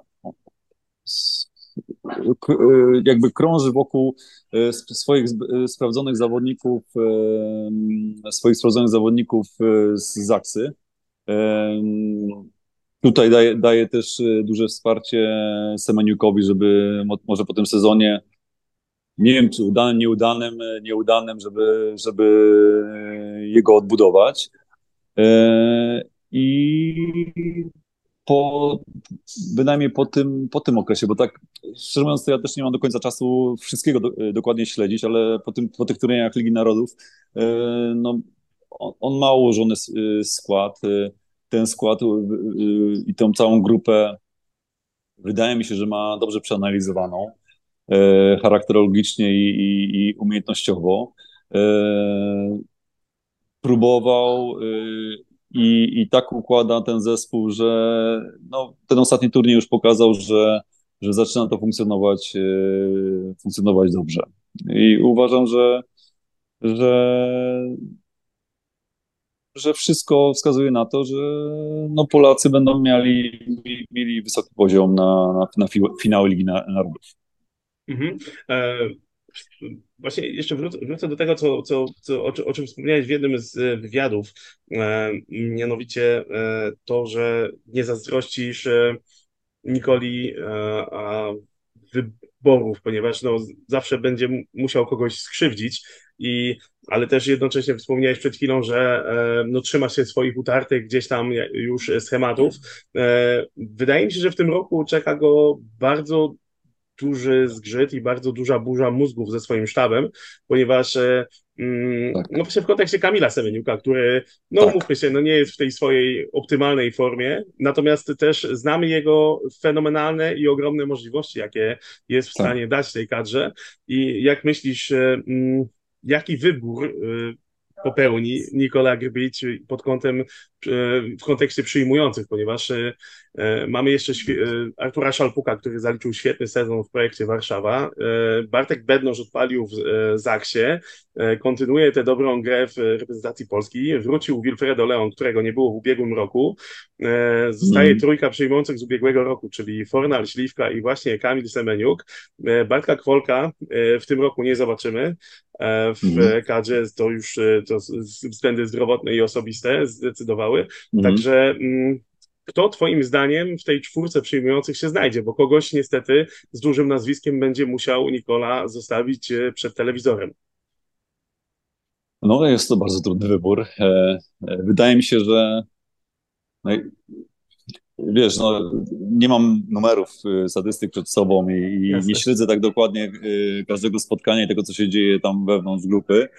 jakby krąży wokół e, swoich e, sprawdzonych zawodników, swoich sprawdzonych zawodników z Zaksy. Tutaj daje, daje też y, duże wsparcie Semeniukowi, żeby może po tym sezonie, nie wiem czy udanym, nieudanym, y, nieudanym, żeby, żeby jego odbudować. I po, bynajmniej po tym, po tym okresie, bo tak szczerze mówiąc, ja też nie mam do końca czasu wszystkiego do, y, dokładnie śledzić, ale po, tym, po tych turniejach Ligi Narodów no, on, on ma ułożony skład ten skład y, y, i tą całą grupę wydaje mi się, że ma dobrze przeanalizowaną e, charakterologicznie i, i, i umiejętnościowo. E, próbował y, i, i tak układa ten zespół, że no, ten ostatni turniej już pokazał, że, że zaczyna to funkcjonować, e, funkcjonować dobrze. I uważam, że, że że wszystko wskazuje na to, że no Polacy będą mieli, mieli wysoki poziom na, na, na finały Ligi Narodów. Mhm. E, właśnie jeszcze wrócę, wrócę, do tego, co, co, co, o, o czym wspomniałeś w jednym z wywiadów, e, mianowicie e, to, że nie zazdrościsz e, Nikoli e, a wyborów, ponieważ no, zawsze będzie musiał kogoś skrzywdzić i ale też jednocześnie wspomniałeś przed chwilą, że e, no, trzyma się swoich utartych gdzieś tam już schematów. E, wydaje mi się, że w tym roku czeka go bardzo duży zgrzyt i bardzo duża burza mózgów ze swoim sztabem, ponieważ e, mm, tak. no właśnie w kontekście Kamila Semeniuka, który, no tak. mówmy się, no nie jest w tej swojej optymalnej formie, natomiast też znamy jego fenomenalne i ogromne możliwości, jakie jest w tak. stanie dać tej kadrze i jak myślisz, mm, jaki wybór y, popełni Nikola Grbić pod kątem, w kontekście przyjmujących, ponieważ y, mamy jeszcze Artura Szalpuka, który zaliczył świetny sezon w projekcie Warszawa. Bartek Bednoż odpalił w Zaksie, kontynuuje tę dobrą grę w reprezentacji Polski. Wrócił Wilfredo Leon, którego nie było w ubiegłym roku. Zostaje mm. trójka przyjmujących z ubiegłego roku, czyli Fornal, Śliwka i właśnie Kamil Semeniuk. Bartka Kwolka w tym roku nie zobaczymy. E, w mhm. kadrze, to już e, to względy zdrowotne i osobiste zdecydowały. Mhm. Także mm, kto Twoim zdaniem w tej czwórce przyjmujących się znajdzie? Bo kogoś niestety z dużym nazwiskiem będzie musiał Nikola zostawić e, przed telewizorem. No, jest to bardzo trudny wybór. Wydaje mi się, że wiesz, no, nie mam numerów statystyk przed sobą i, i nie śledzę tak dokładnie każdego spotkania i tego, co się dzieje tam wewnątrz grupy,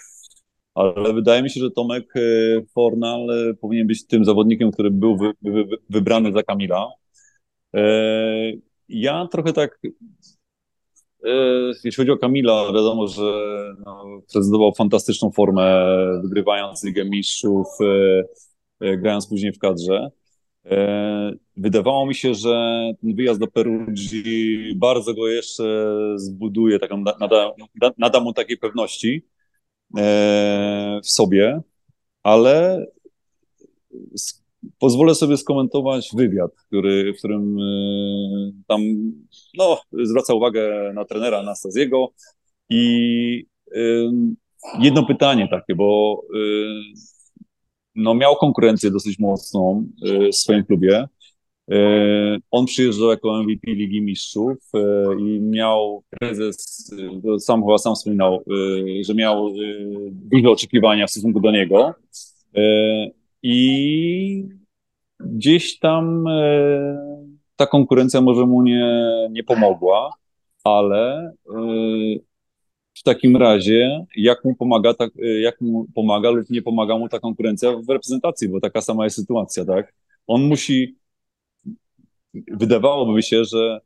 ale wydaje mi się, że Tomek y, Fornal powinien być tym zawodnikiem, który był wy, wy, wybrany za Kamila. ja trochę tak, jeśli chodzi o Kamila, wiadomo, że no, prezentował fantastyczną formę, wygrywając Ligę Mistrzów, grając później w kadrze. E, wydawało mi się, że ten wyjazd do Perugii bardzo go jeszcze zbuduje, taką, nada, nada mu takiej pewności e, w sobie, ale pozwolę sobie skomentować wywiad, który, w którym e, tam no, zwraca uwagę na trenera Anastaziego i jedno pytanie takie, bo no, miał konkurencję dosyć mocną w swoim klubie. Y, on przyjeżdżał jako MVP Ligi Mistrzów y, i miał prezes, sam chyba sam wspominał, że miał duże oczekiwania w stosunku do niego. I gdzieś tam ta konkurencja może mu nie, nie pomogła, ale w takim razie, jak mu pomaga, tak, jak mu pomaga lub nie pomaga mu ta konkurencja w reprezentacji, bo taka sama jest sytuacja, tak? On musi, wydawałoby się, że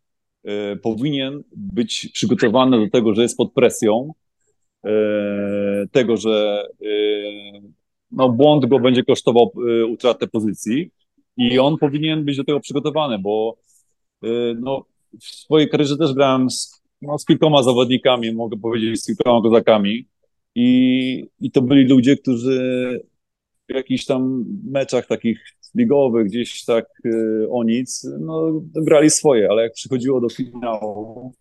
e, powinien być przygotowany do tego, że jest pod presją, e, tego, że e, no, błąd go będzie kosztował utratę pozycji i on powinien być do tego przygotowany, bo no, w swojej karierze też grałem z no, z kilkoma zawodnikami, mogę powiedzieć, z kilkoma kozakami. I, I to byli ludzie, którzy w jakichś tam meczach takich ligowych, gdzieś tak y, o nic, no, grali swoje, ale jak przychodziło do finału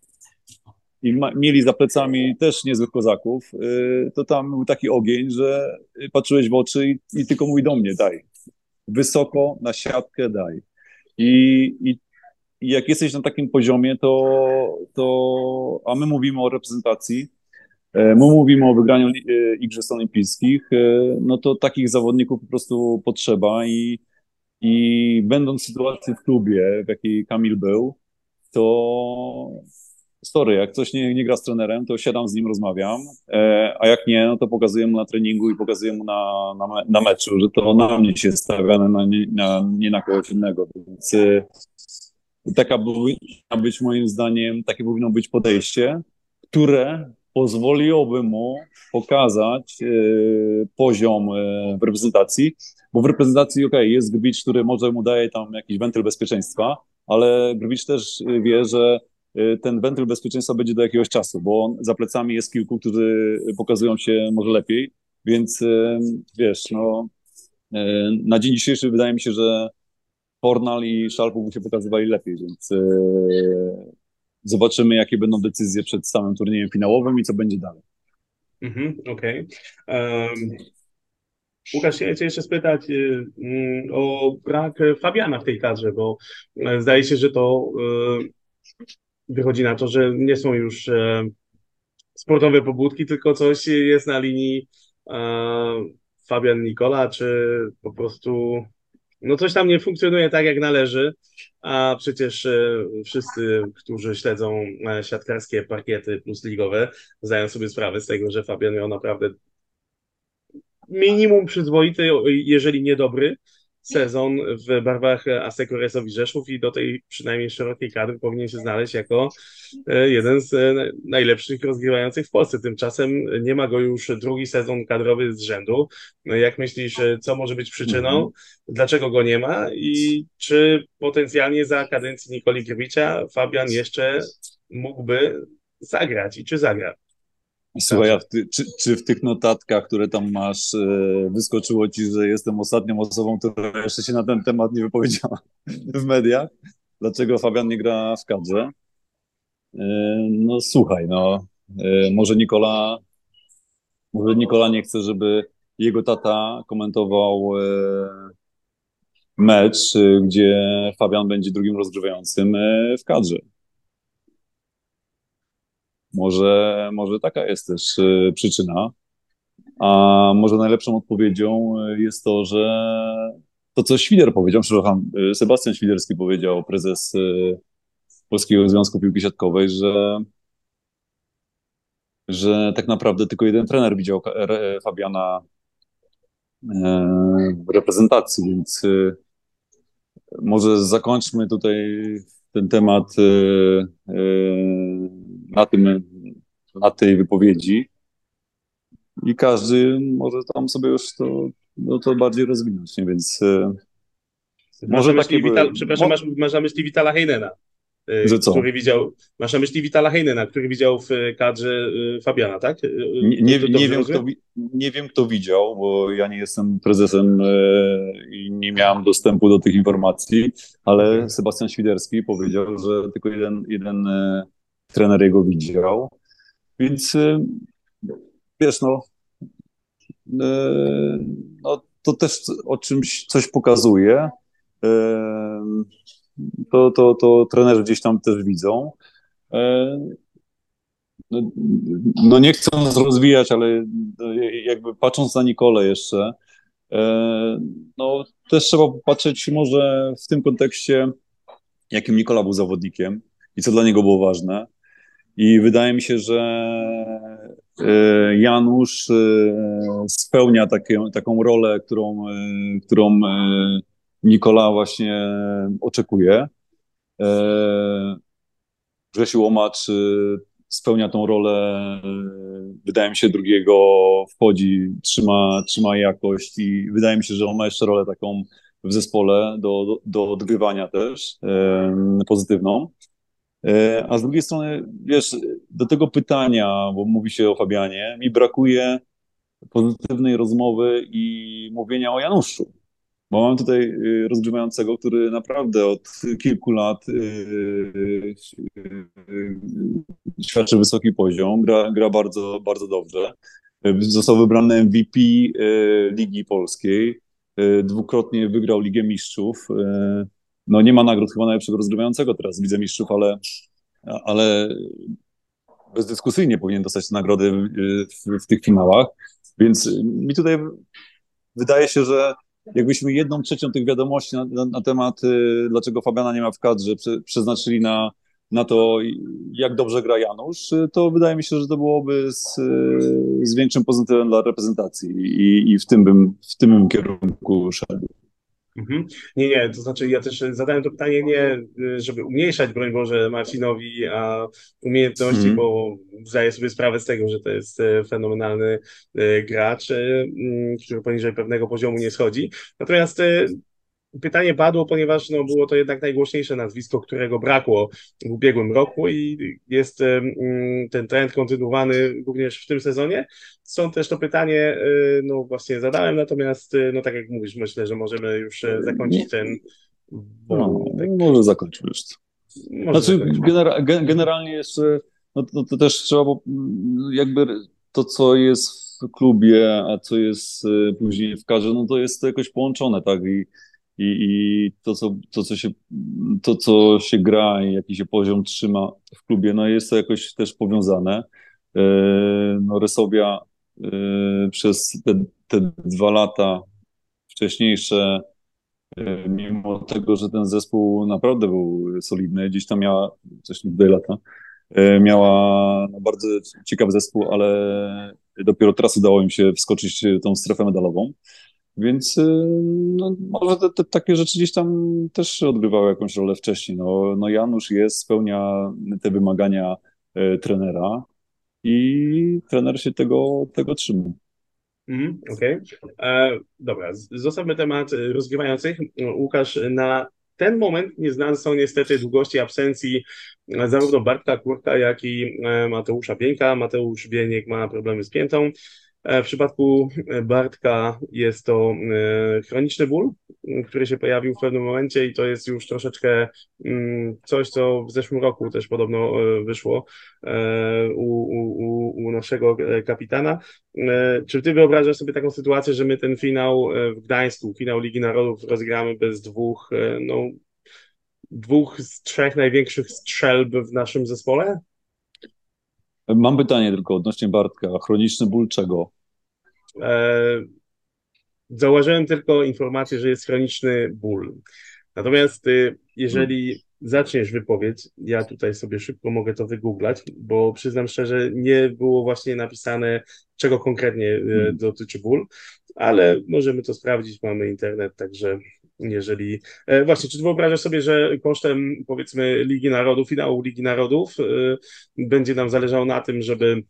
i mieli za plecami też niezłych kozaków, y, to tam był taki ogień, że patrzyłeś w oczy i, i tylko mój do mnie daj. Wysoko, na siatkę daj. I, i i jak jesteś na takim poziomie, to, to a my mówimy o reprezentacji, e, my mówimy o wygraniu e, Igrzysk Olimpijskich, e, no to takich zawodników po prostu potrzeba i, i będąc w sytuacji w klubie, w jakiej Kamil był, to story, jak coś nie, nie gra z trenerem, to siadam z nim, rozmawiam, a jak nie, no to pokazuję mu na treningu i pokazuję mu na, na, na meczu, że to na mnie się stawia, na, na, nie na kogoś innego, więc taka powinna być moim zdaniem, takie powinno być podejście, które pozwoliłoby mu pokazać e, poziom e, w reprezentacji, bo w reprezentacji, ok, jest Grbicz, który może mu daje tam jakiś wentyl bezpieczeństwa, ale Grbicz też wie, że e, ten wentyl bezpieczeństwa będzie do jakiegoś czasu, bo on, za plecami jest kilku, którzy pokazują się może lepiej, więc wiesz, no, na dzień dzisiejszy wydaje mi się, że Fornal i Szalpów się pokazywali lepiej, więc zobaczymy, jakie będą decyzje przed samym turniejem finałowym i co będzie dalej. Mhm, Okej. Okay. Um, Łukasz, chciałem jeszcze spytać mm, o brak Fabiana w tej kadrze, bo e, zdaje się, że to y, wychodzi na to, że nie są już e, sportowe pobudki, tylko coś jest na linii Fabian Nikola, czy po prostu no coś tam nie funkcjonuje tak, jak należy, a przecież e, wszyscy, którzy śledzą e, siatkarskie parkiety plus ligowe, zdają sobie sprawę z tego, że Fabian miał naprawdę minimum przyzwoity, jeżeli nie dobry, sezon w barwach Asseco Resowi Rzeszów i do tej przynajmniej szerokiej kadry powinien się znaleźć jako e, jeden z e, najlepszych rozgrywających w Polsce. Tymczasem nie ma go już drugi sezon kadrowy z rzędu. No jak myślisz, e, co może być przyczyną? Mhm. Dlaczego go nie ma? I czy potencjalnie za kadencji Nikoli Grywicza Fabian jeszcze mógłby zagrać i czy zagra? Słuchaj, a ty, czy, czy, w tych notatkach, które tam masz, e, wyskoczyło ci, że jestem ostatnią osobą, która jeszcze się na ten temat nie wypowiedziała w mediach? Dlaczego Fabian nie gra w kadrze? E, no słuchaj, no e, może Nikola, może Nikola nie chce, żeby jego tata komentował mecz, gdzie Fabian będzie drugim rozgrywającym w kadrze. Może, może taka jest też y, przyczyna. A może najlepszą odpowiedzią y, jest to, że to, co Świder powiedział, przepraszam, y, Sebastian Świderski powiedział, prezes Polskiego Związku Piłki Siatkowej, że, że tak naprawdę tylko jeden trener widział Fabiana w reprezentacji, więc może zakończmy tutaj ten temat na, tym, na tej wypowiedzi i każdy może tam sobie już to, no to bardziej rozwinąć, nie? więc może takie... Wital, przepraszam, masz, masz na myśli Witala Heinena. Y, że co? który widział, masz na myśli Witala Heinena, który widział w kadrze y, Fabiana, tak? Nie, nie, nie wiem, kto, nie wiem, kto widział, bo ja nie jestem prezesem i nie miałem dostępu do tych informacji, ale Sebastian Świderski powiedział, że tylko jeden, jeden trener jego widział. Więc wiesz, no, no to też o czymś coś pokazuje to, to, to trenerzy gdzieś tam też widzą. No, no nie chcąc rozwijać, ale jakby patrząc na Nikolę jeszcze, no też trzeba popatrzeć może w tym kontekście, jakim Nikola był zawodnikiem i co dla niego było ważne. I wydaje mi się, że e, Janusz spełnia takie, taką rolę, którą, którą Nikola właśnie oczekuje. E, Grzesiu Łomacz spełnia tą rolę, wydaje mi się, drugiego wchodzi, trzyma, trzyma jakość i wydaje mi się, że on ma jeszcze rolę taką w zespole do, do, do odgrywania też, pozytywną. E, a z drugiej strony, wiesz, do tego pytania, bo mówi się o Fabianie, mi brakuje pozytywnej rozmowy i mówienia o Januszu. Bo mam tutaj y, rozgrzewającego, który naprawdę od kilku lat y, y, świadczy wysoki poziom, gra, gra bardzo, bardzo dobrze. Został wybrany MVP Ligi Polskiej. Dwukrotnie wygrał Ligę Mistrzów. No nie ma nagród chyba najlepszego rozgrywającego teraz Widzę Mistrzów, ale, ale bezdyskusyjnie powinien dostać nagrody w, w tych finałach. Więc mi tutaj wydaje się, że jakbyśmy jedną trzecią tych wiadomości na, na, na temat, y, dlaczego Fabiana nie ma w kadrze, prze, przeznaczyli na, na to, jak dobrze gra Janusz, to wydaje mi się, że to byłoby z, z większym pozytywem dla reprezentacji i, i w, tym bym, w tym bym kierunku szedł. Mhm. Nie, nie, to znaczy ja też zadałem to pytanie nie, żeby umniejszać, broń Boże, Marcinowi, a umiejętności, mm. bo zdaję sobie sprawę z tego, że to jest e, fenomenalny e, gracz, e, który poniżej pewnego poziomu nie schodzi. Natomiast pytanie padło, ponieważ no, było to jednak najgłośniejsze nazwisko, którego brakło w ubiegłym roku i jest ten trend kontynuowany również w tym sezonie. Stąd też to pytanie, y, no właśnie zadałem, natomiast y, no tak jak mówisz, myślę, że możemy już e, zakończyć ten no, może zakończymy już. Może znaczy, genera generalnie jeszcze, no to, to, też trzeba, bo mm, jakby to, co jest w klubie, a co jest e, później w karze, no to jest to jakoś połączone, tak? I i, i to, co, to, co się, to, co się gra i jaki się poziom trzyma w klubie, no jest to jakoś też powiązane. E, no Rysowia e, przez te, te dwa lata wcześniejsze, e, mimo tego, że ten zespół naprawdę był solidny, gdzieś tam miała, coś tutaj lata, miała no, bardzo ciekawy zespół, ale dopiero teraz udało im się wskoczyć tą strefę medalową. Więc y, no, może te, te, takie rzeczy gdzieś tam też odgrywały jakąś rolę wcześniej. No, no Janusz jest, spełnia te wymagania e, trenera i trener się tego, tego trzyma. Mm, Okej. Okay. E, dobra, zostawmy temat rozgrywających. Łukasz, na ten moment nieznane są niestety długości absencji zarówno Bartka Kurka, jak i e, Mateusza Pieńka. Mateusz Bieniek ma problemy z piętą. E, w przypadku e, Bartka jest to e, chroniczny ból, który się pojawił w pewnym momencie i to jest już troszeczkę mm, coś, co w zeszłym roku też podobno wyszło u, u, u naszego kapitana. Czy ty wyobrażasz sobie taką sytuację, że my ten finał w Gdańsku, finał Ligi Narodów rozgramy bez dwóch, no, dwóch z trzech największych strzelb w naszym zespole? Mam pytanie tylko odnośnie Bartka. Chroniczny ból czego? E, zauważyłem tylko informację, że jest chroniczny ból. Natomiast y, jeżeli zaczniesz wypowiedź, ja tutaj sobie szybko mogę to wygooglać, bo przyznam szczerze, nie było właśnie napisane, czego konkretnie y, hmm. dotyczy ból, ale możemy to sprawdzić, mamy internet, także jeżeli... E, właśnie, czy wyobrażasz sobie, że kosztem powiedzmy Ligi Narodów, finału Ligi Narodów e, będzie nam zależało na tym, żeby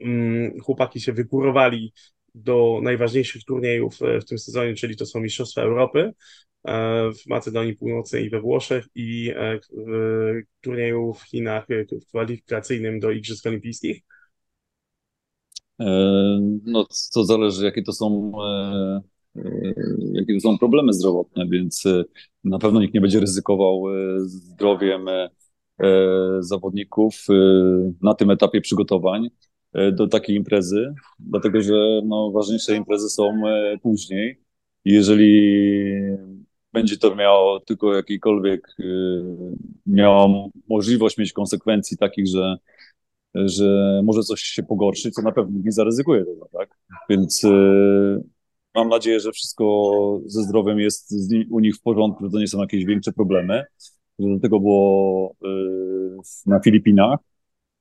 mm, chłopaki się wykurowali do najważniejszych turniejów e, w tym sezonie, czyli to są Mistrzostwa Europy w Macedonii Północnej i we Włoszech i turnieju w Chinach kwalifikacyjnym do Igrzysk Olimpijskich? No, to zależy, jakie to są jakie to są problemy zdrowotne, więc e, na pewno nikt nie będzie ryzykował e, zdrowiem zawodników na tym etapie przygotowań do takiej imprezy, dlatego że no, ważniejsze imprezy są później. Jeżeli będzie to miało tylko jakikolwiek, miało możliwość mieć konsekwencji takich, że, że może coś się pogorszyć, to na pewno nie zaryzykuje tego, tak? Więc Mam nadzieję, że wszystko ze zdrowiem jest u nich w porządku, że to nie są jakieś większe problemy. Do tego było y, na Filipinach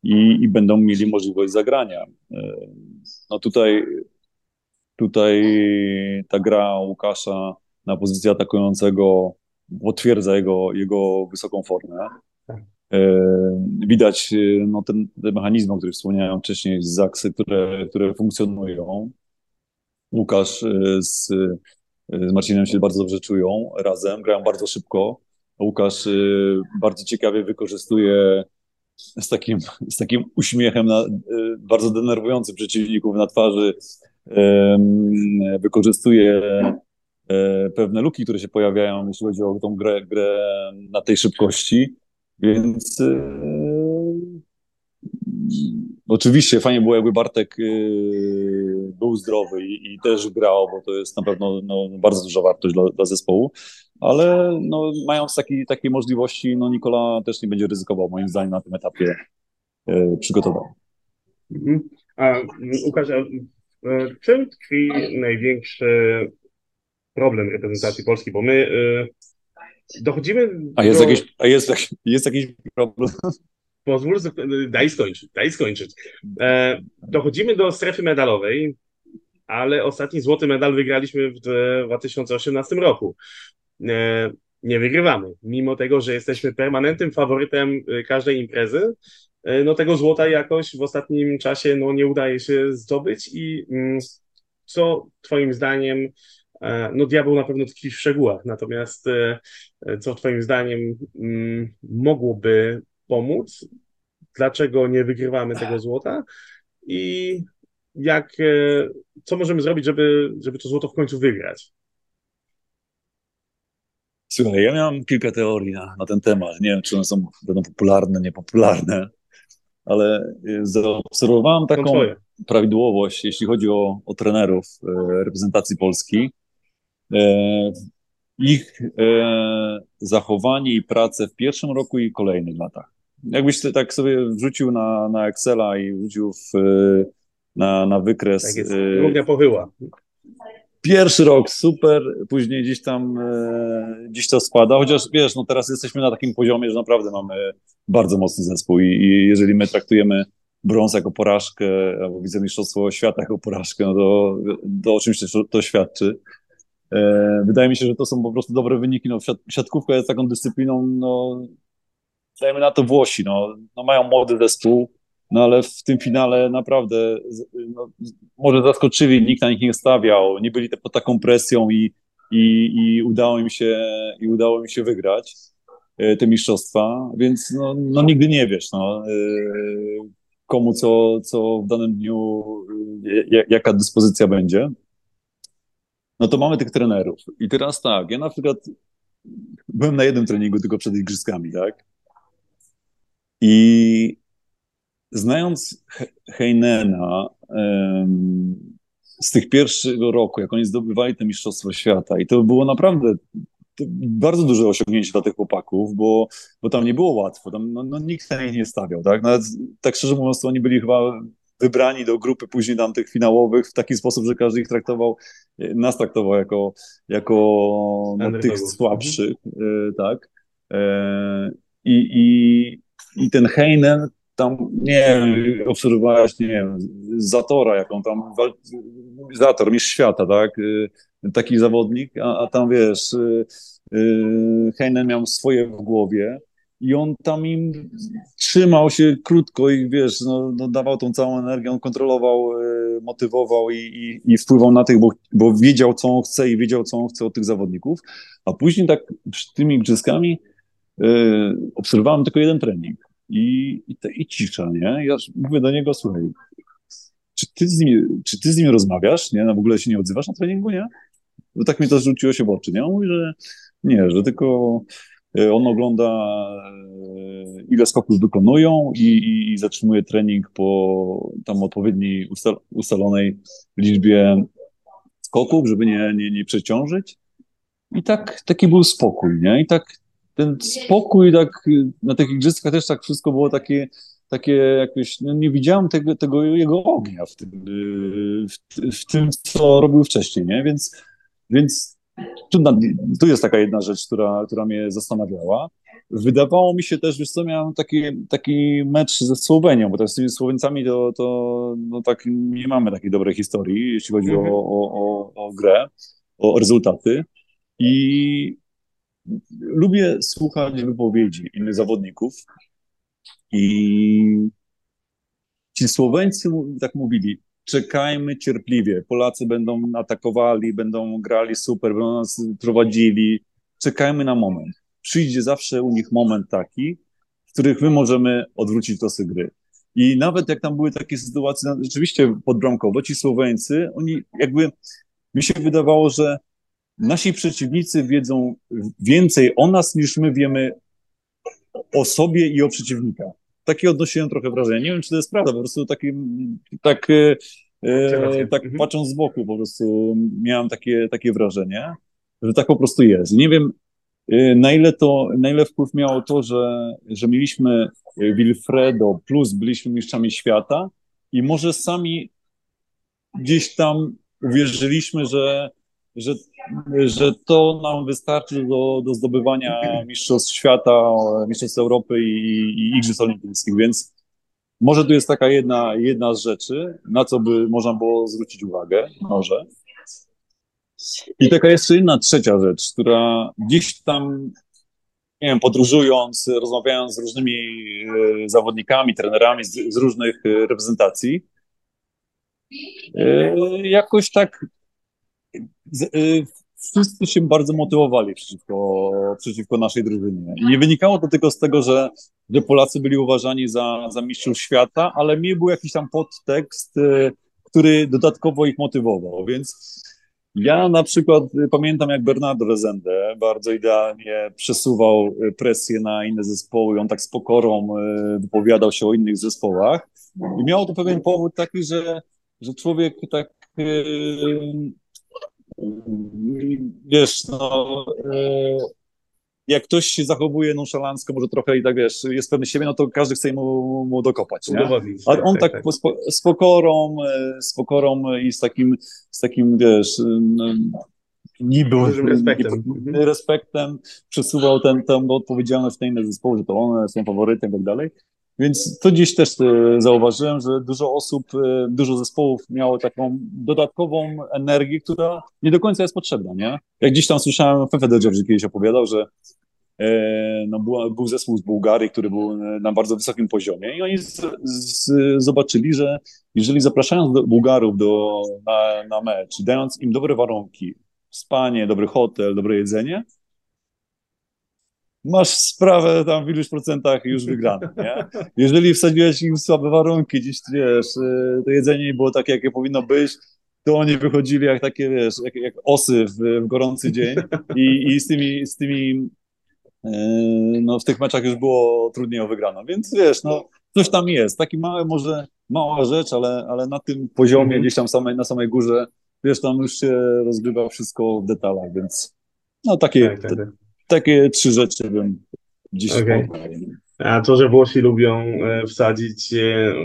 i, i będą mieli możliwość zagrania. Y, no tutaj, tutaj ta gra Łukasza na pozycji atakującego potwierdza jego, jego wysoką formę. Y, widać no, ten, te mechanizmy, o których wspomniałem wcześniej z Zaksy, które, które funkcjonują. Łukasz y, z, y, z Marcinem się bardzo dobrze czują razem, grają bardzo szybko. Łukasz y, bardzo ciekawie wykorzystuje z takim, z takim uśmiechem na, bardzo denerwującym przeciwników na twarzy, wykorzystuje pewne luki, które się pojawiają, jeśli chodzi o tą grę, grę na tej szybkości, więc Oczywiście fajnie było, jakby Bartek yy, był zdrowy i, i, też grał, bo to jest na pewno no, bardzo duża wartość dla, dla zespołu, ale no, mając taki, takie możliwości, no Nikola też nie będzie ryzykował moim zdaniem na tym etapie yy, przygotowania. Mhm. A Łukasz, a w czym tkwi największy problem reprezentacji Polski? Bo my yy, dochodzimy. A jest, do... jakiś, a jest, jest jakiś problem? Pozwól, daj skończyć, daj skończyć. E, dochodzimy do strefy medalowej, ale ostatni złoty medal wygraliśmy w 2018 roku. E, nie wygrywamy, mimo tego, że jesteśmy permanentnym faworytem e, każdej imprezy. E, no tego złota jakoś w ostatnim czasie no, nie udaje się zdobyć i mm, co twoim zdaniem e, no diabeł na pewno tkwi w szczegółach, natomiast e, co twoim zdaniem mm, mogłoby pomóc, dlaczego nie wygrywamy tego złota i jak, e, co możemy zrobić, żeby, żeby to złoto w końcu wygrać. Słuchaj, ja miałem kilka teorii na, na ten temat. Nie wiem, czy one są, będą popularne, niepopularne, ale e, zaobserwowałem taką prawidłowość, jeśli chodzi o, o trenerów e, reprezentacji Polski. E, ich e, zachowanie i pracę w pierwszym roku i kolejnych latach. Jakbyś tak sobie wrzucił na, na Excela i wrzucił w, na, na wykres. Tak jest, równia pochyła. Pierwszy rok super, później gdzieś tam e, gdzieś to spada, chociaż wiesz, no teraz jesteśmy na takim poziomie, że naprawdę mamy bardzo mocny zespół i, i jeżeli my traktujemy brąz jako porażkę, albo wicemistrzostwo świata jako porażkę, no to, to o czymś to, to świadczy. E, wydaje mi się, że to są po prostu dobre wyniki. No, siatkówka jest taką dyscypliną, no, dajmy na to Włosi, no, no mają młody zespół, no ale w tym finale naprawdę no, może zaskoczyli, nikt na nich nie stawiał, nie byli pod taką presją i, i, i, udało im się, i udało im się wygrać e, te mistrzostwa, więc no, no nigdy nie wiesz, no, e, komu co, co w danym dniu, e, jaka dyspozycja będzie. No to mamy tych trenerów. I teraz tak, ja na przykład byłem na jednym treningu tylko przed igrzyskami, tak? I znając Heinena z tych pierwszego roku, jak oni zdobywali te Mistrzostwo Świata, i to było naprawdę bardzo duże osiągnięcie dla tych chłopaków, bo, bo tam nie było łatwo, tam no, no, nikt na nich nie stawiał, tak? Nawet, tak szczerze mówiąc, to oni byli chyba wybrani do grupy później tam tych finałowych w taki sposób, że każdy ich traktował, nas traktował jako, jako no, tych słabszych, e, tak? E, I, i, i ten Heinen tam, nie wiem, obserwowałeś, nie wiem, Zatora, jaką tam, Zator, mistrz świata, tak, taki zawodnik, a, a tam wiesz, Heinen miał swoje w głowie i on tam im trzymał się krótko i wiesz, no, no dawał tą całą energię, on kontrolował, motywował i, i, i, wpływał na tych, bo, bo wiedział, co on chce i wiedział, co on chce od tych zawodników, a później tak przed tymi igrzyskami obserwowałem tylko jeden trening i, i, te, i cisza, nie? Ja mówię do niego, słuchaj, czy ty z nim, czy ty z nim rozmawiasz, nie? No w ogóle się nie odzywasz na treningu, nie? Bo tak mi to rzuciło się w oczy, nie? On mówi, że nie, że tylko e, on ogląda, e, ile skoków wykonują i, i, i zatrzymuje trening po tam odpowiedniej ustal, ustalonej liczbie skoków, żeby nie, nie, nie przeciążyć. I tak, taki był spokój, nie? I tak ten spokój, tak na tych igrzyskach też tak wszystko było takie, takie jakoś, no nie widziałem tego, tego jego ognia w tym, w, w, tym, co robił wcześniej, nie? Więc, więc tu, tu jest taka jedna rzecz, która, która mnie zastanawiała. Wydawało mi się też, wiesz co, miałem taki, taki mecz ze Słowenią, bo tak z tymi Słoweńcami to, to no tak nie mamy takiej dobrej historii, jeśli chodzi mm -hmm. o, o, o, o grę, o rezultaty. I lubię słuchać wypowiedzi innych zawodników i ci Słoweńcy tak mówili, czekajmy cierpliwie, Polacy będą atakowali, będą grali super, będą nas prowadzili, czekajmy na moment. Przyjdzie zawsze u nich moment taki, w których my możemy odwrócić losy gry. I nawet jak tam były takie sytuacje, rzeczywiście podbramkowo, ci Słoweńcy, oni jakby, mi się wydawało, że nasi przeciwnicy wiedzą więcej o nas, niż my wiemy o sobie i o przeciwnika. Takie odnosiłem trochę wrażenie. Nie wiem, czy to jest prawda, po prostu taki, tak, e, e tak mhm. patrząc z boku, po prostu miałem takie, takie wrażenie, że tak po prostu jest. Nie wiem, e, na ile to, na ile wpływ miało to, że, że mieliśmy Wilfredo plus byliśmy mistrzami świata i może sami gdzieś tam uwierzyliśmy, że że, że to nam wystarczy do, do zdobywania Mistrzostw Świata, Mistrzostw Europy i, i Igrzysk Olimpijskich, więc może tu jest taka jedna, jedna z rzeczy, na co by można było zwrócić uwagę, może. I taka jeszcze inna trzecia rzecz, która gdzieś tam, nie wiem, podróżując, rozmawiając z różnymi e, zawodnikami, trenerami z, z różnych e, reprezentacji, e, jakoś tak Y, wszyscy się bardzo motywowali przeciwko, przeciwko naszej drużynie. I nie wynikało to tylko z tego, że, że Polacy byli uważani za, za mistrzów świata, ale mi był jakiś tam podtekst, y, który dodatkowo ich motywował. Więc ja na przykład pamiętam, jak Bernardo Rezende bardzo idealnie przesuwał presję na inne zespoły on tak z pokorą y, wypowiadał się o innych zespołach. I miało to pewien powód taki, że, że człowiek tak wiesz, no, e, jak ktoś się zachowuje nonszalancko, może trochę i tak, wiesz, jest pewny siebie, no to każdy chce mu, mu dokopać, nie? A on tak, tak, tak. z pokorą, e, z pokorą i z takim, z takim, wiesz, no, niby respektem. Respektem przesuwał ten, tę odpowiedzialność w inne zespoły, że to one są faworytem i tak dalej. Więc to dziś też e, zauważyłem, że dużo osób, e, dużo zespołów miało taką dodatkową energię, która nie do końca jest potrzebna, nie? Jak dziś tam słyszałem, Fefe Dedziorzy kiedyś opowiadał, że e, no, był, był zespół z Bułgarii, który był na bardzo wysokim poziomie i oni z, z, zobaczyli, że jeżeli zapraszają Bułgarów do, na, na mecz, dając im dobre warunki, spanie, dobry hotel, dobre jedzenie, masz sprawę tam w iluś procentach już wygraną, nie? Jeżeli wsadziłeś im słabe warunki, gdzieś, wiesz, y, to jedzenie było takie, jakie powinno być, to oni wychodzili jak takie, wiesz, jak, jak osy w, w gorący dzień i, i z tymi, z tymi yy, no w tych meczach już było trudniej o wygraną, więc wiesz, no coś tam jest, taki mały może, mała rzecz, ale, ale na tym poziomie, -hmm. gdzieś tam samej, na samej górze, wiesz, tam już się rozgrywa wszystko w detalach, więc no takie, tak, tak, tak takie trzy rzeczy bym dziś okay. A to, że Włosi lubią e, wsadzić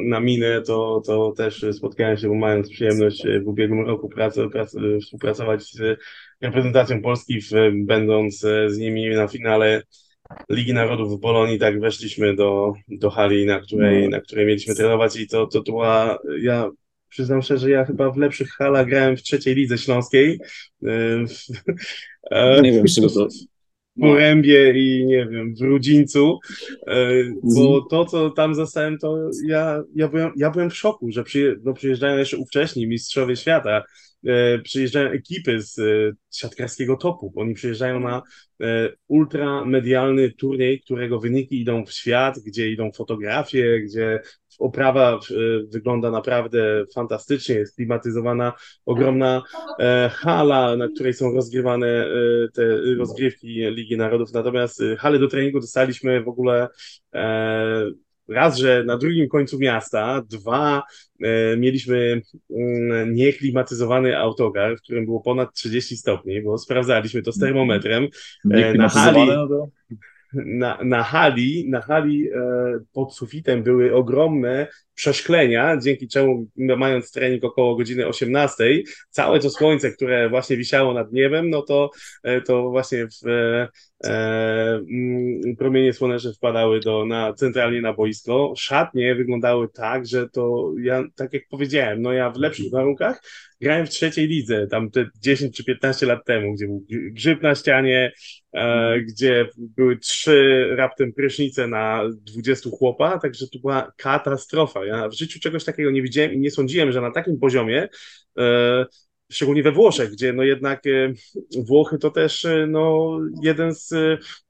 na minę, to, to też spotkałem się, bo mając przyjemność e, w ubiegłym roku pracy, pracy, współpracować z reprezentacją Polski, w, będąc e, z nimi na finale Ligi Narodów w Polonii, tak weszliśmy do, do hali, na której, no. na której mieliśmy trenować i to, to była, ja przyznam szczerze, że ja chyba w lepszych halach grałem w trzeciej lidze śląskiej. Nie wiem, czego to Porębie i nie wiem, w Rudzińcu, e, bo mhm. to, co tam zostałem, to ja, ja, byłem, ja byłem w szoku, że przyje, no, przyjeżdżają jeszcze ówcześni mistrzowie świata, e, przyjeżdżają ekipy z e, siatkarskiego topu, oni przyjeżdżają na ultramedialny turniej, którego wyniki idą w świat, gdzie idą fotografie, gdzie oprawa wygląda naprawdę fantastycznie, jest klimatyzowana ogromna e, hala, na której są rozgrywane e, te rozgrywki Ligi Narodów, natomiast e, halę do treningu dostaliśmy w ogóle raz, że na drugim końcu miasta, dwa, mieliśmy mm, nieklimatyzowany autogar, w którym było ponad 30 stopni, bo sprawdzaliśmy to z termometrem. na hali, no na, na hali, na hali e, pod sufitem były ogromne przeszklenia, dzięki czemu mając trening około godziny 18, całe to słońce, które właśnie wisiało nad niebem, no to, e, to właśnie w e, e, mm, promienie słoneczne wpadały do, na, centralnie na boisko. Szatnie wyglądały tak, że to ja, tak jak powiedziałem, no ja w lepszych warunkach grałem w trzeciej lidze, tam te 10 czy 15 lat temu, gdzie był grzyb na ścianie, e, gdzie były trzy raptem prysznice na 20 chłopa, także to była katastrofa. Ja w życiu czegoś takiego nie widziałem i nie sądziłem, że na takim poziomie e, szczególnie we Włoszech, gdzie no jednak e, Włochy to też e, no, jeden z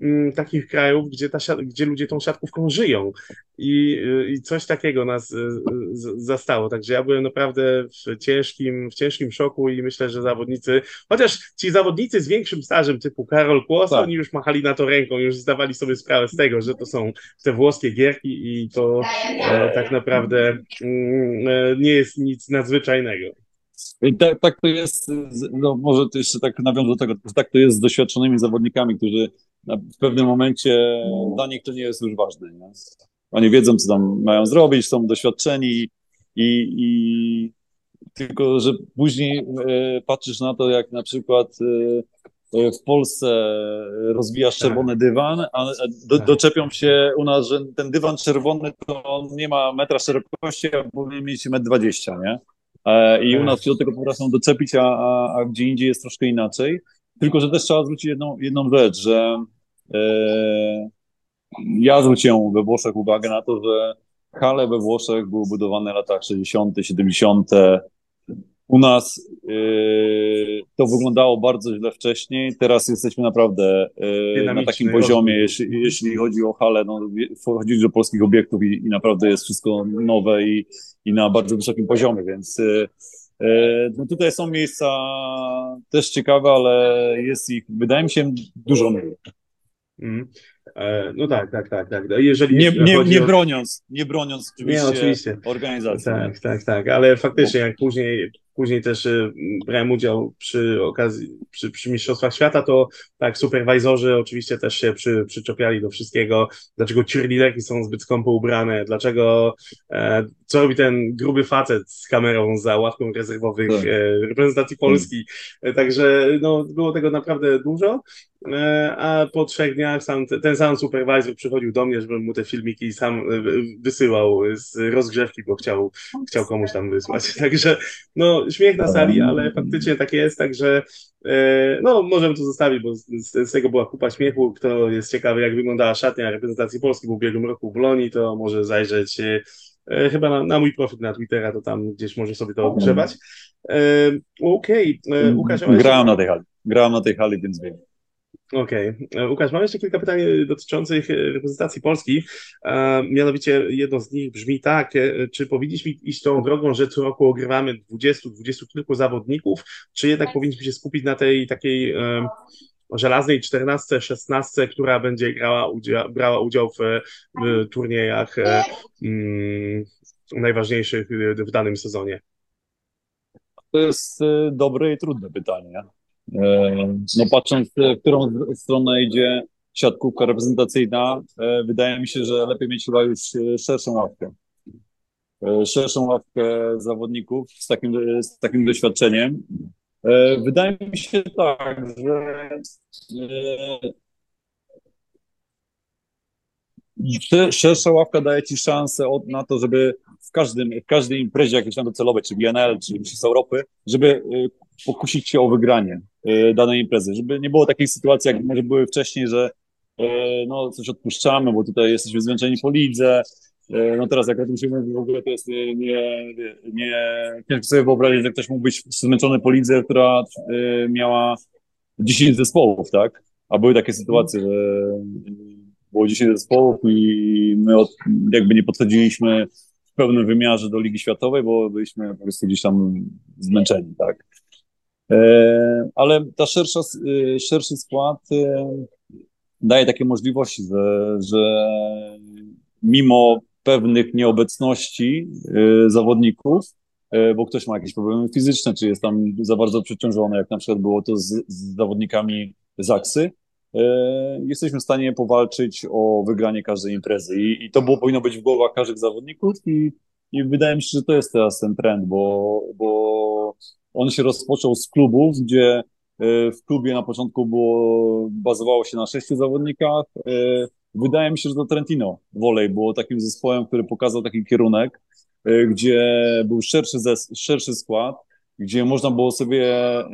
mm, takich krajów, gdzie, ta, gdzie ludzie tą siatkówką żyją i, i coś takiego nas zastało, także ja byłem naprawdę w ciężkim, w ciężkim szoku i myślę, że zawodnicy, chociaż ci zawodnicy z większym stażem typu Karol Kłos, tak. oni już machali na to ręką, już zdawali sobie sprawę z tego, że to są te włoskie gierki i to e, tak naprawdę mm, nie jest nic nadzwyczajnego. I tak, tak to jest, no może to jeszcze tak nawiążę do tego, tak to jest z doświadczonymi zawodnikami, którzy w pewnym momencie dla nich to nie jest już ważne. Nie? Oni wiedzą, co tam mają zrobić, są doświadczeni i, i tylko, że później e, patrzysz na to, jak na przykład e, e, w Polsce rozwijasz tak. czerwony dywan, a do, tak. doczepią się u nas, że ten dywan czerwony to nie ma metra szerokości, a powinien mieć metr dwadzieścia, nie? E, i u nas się do tego potrafią doczepić, a, a, a gdzie indziej jest troszkę inaczej. Tylko, że też trzeba zwrócić jedną, jedną rzecz, że e, ja zwróciłem we Włoszech uwagę na to, że hale we Włoszech były budowane w latach 60., 70., u nas yy, to wyglądało bardzo źle wcześniej, teraz jesteśmy naprawdę yy, na takim poziomie, jeśli, jeśli, chodzi o halę, no, wchodzić do polskich obiektów i, i, naprawdę jest wszystko nowe i, i na bardzo wysokim poziomie, więc yy, no tutaj są miejsca też ciekawe, ale jest ich, wydaje mi się, dużo mniej. Mm. No tak, tak, tak, tak. No, jeżeli nie, nie, nie broniąc, nie broniąc oczywiście, nie, oczywiście organizacji. Tak, tak, tak, ale faktycznie jak później Później też y, brałem udział przy okazji, przy, przy Mistrzostwach Świata, to tak, superwizorzy oczywiście też się przy, przyczepiali do wszystkiego. Dlaczego cheerleaderki są zbyt skąpo ubrane? Dlaczego, e, co robi ten gruby facet z kamerą za ławką rezerwowych tak. e, reprezentacji Polski? E, także no, było tego naprawdę dużo. E, a po trzech dniach sam, ten sam supervisor przychodził do mnie, żebym mu te filmiki sam e, wysyłał z rozgrzewki, bo chciał, chciał komuś tam wysłać. Także no, śmiech na sali, ale faktycznie tak jest, także e, no, możemy to zostawić, bo z, z, tego była kupa śmiechu. Kto jest ciekawy, jak wyglądała szatnia reprezentacji Polski w ubiegłym roku w Lonii, to może zajrzeć chyba na, na, mój profil na Twittera, to tam gdzieś może sobie to odgrzewać. Okej, okay. Łukasz... Grałem na tej hali, grałem na tej hali, więc wiem. Okej. Okay. E, Łukasz, mam jeszcze kilka pytań dotyczących e, reprezentacji Polski. E, mianowicie jedno z nich brzmi tak, czy powinniśmy iść tą drogą, że co roku ogrywamy 20, 20 kilku zawodników, czy jednak powinniśmy się skupić na tej takiej żelaznej 14, 16, która będzie grała udział, brała udział w, w turniejach mm, najważniejszych w danym sezonie? To jest dobre i trudne pytanie. E, no patrząc, w którą stronę idzie siatkówka reprezentacyjna, e, wydaje mi się, że lepiej mieć chyba już e, szerszą ławkę. Szerszą ławkę zawodników z takim, z takim doświadczeniem. Wydaje mi się tak, że szersza ławka daje ci szansę od, na to, żeby w, każdym, w każdej imprezie jakiejś tam docelowej, czy BNL, czy Mistrzostw Europy, żeby y, pokusić się o wygranie y, danej imprezy, żeby nie było takiej sytuacji, jak może były wcześniej, że y, no coś odpuszczamy, bo tutaj jesteśmy zmęczeni po lidze, no teraz jak o tym się mówi, w ogóle to jest nie, nie, nie ciężko sobie wyobrazić, że ktoś mógł być zmęczony po lidze, która miała 10 zespołów, tak? A były takie sytuacje, że było 10 zespołów i my od, jakby nie podchodziliśmy w pełnym wymiarze do Ligi Światowej, bo byliśmy po prostu gdzieś tam zmęczeni, tak. E, ale ta szersza, e, szerszy skład e, daje takie możliwości, że, że mimo pewnych nieobecności zawodników, bo ktoś ma jakieś problemy fizyczne, czy jest tam za bardzo przeciążony, jak na przykład było to z, z zawodnikami Zaksy, jesteśmy w stanie powalczyć o wygranie każdej imprezy. I, i to było, powinno być w głowach każdych zawodników i, i wydaje mi się, że to jest teraz ten trend, bo, bo on się rozpoczął z klubów, gdzie e, w klubie na początku było, bazowało się na sześciu zawodnikach. E, wydaje mi się, że to Trentino Wolej było takim zespołem, który pokazał taki kierunek, gdzie był szerszy, zes- szerszy skład, gdzie można było sobie e,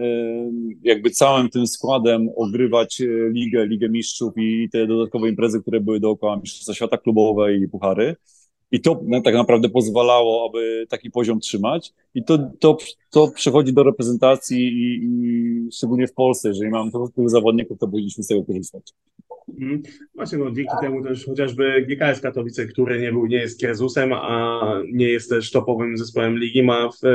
jakby całym tym składem ogrywać e, ligę, ligę mistrzów i te dodatkowe imprezy, które były dookoła mistrzostwa świata klubowe i puchary. I to tak naprawdę pozwalało, aby taki poziom trzymać. I to, to, to przechodzi do reprezentacji i, i szczególnie w Polsce, jeżeli mamy tylu zawodników, to powinniśmy z tego korzystać. Mhm. Właśnie, no, dzięki temu też chociażby GKS Katowice, który nie, był, nie jest Kierzusem, a nie jest też topowym zespołem ligi, ma w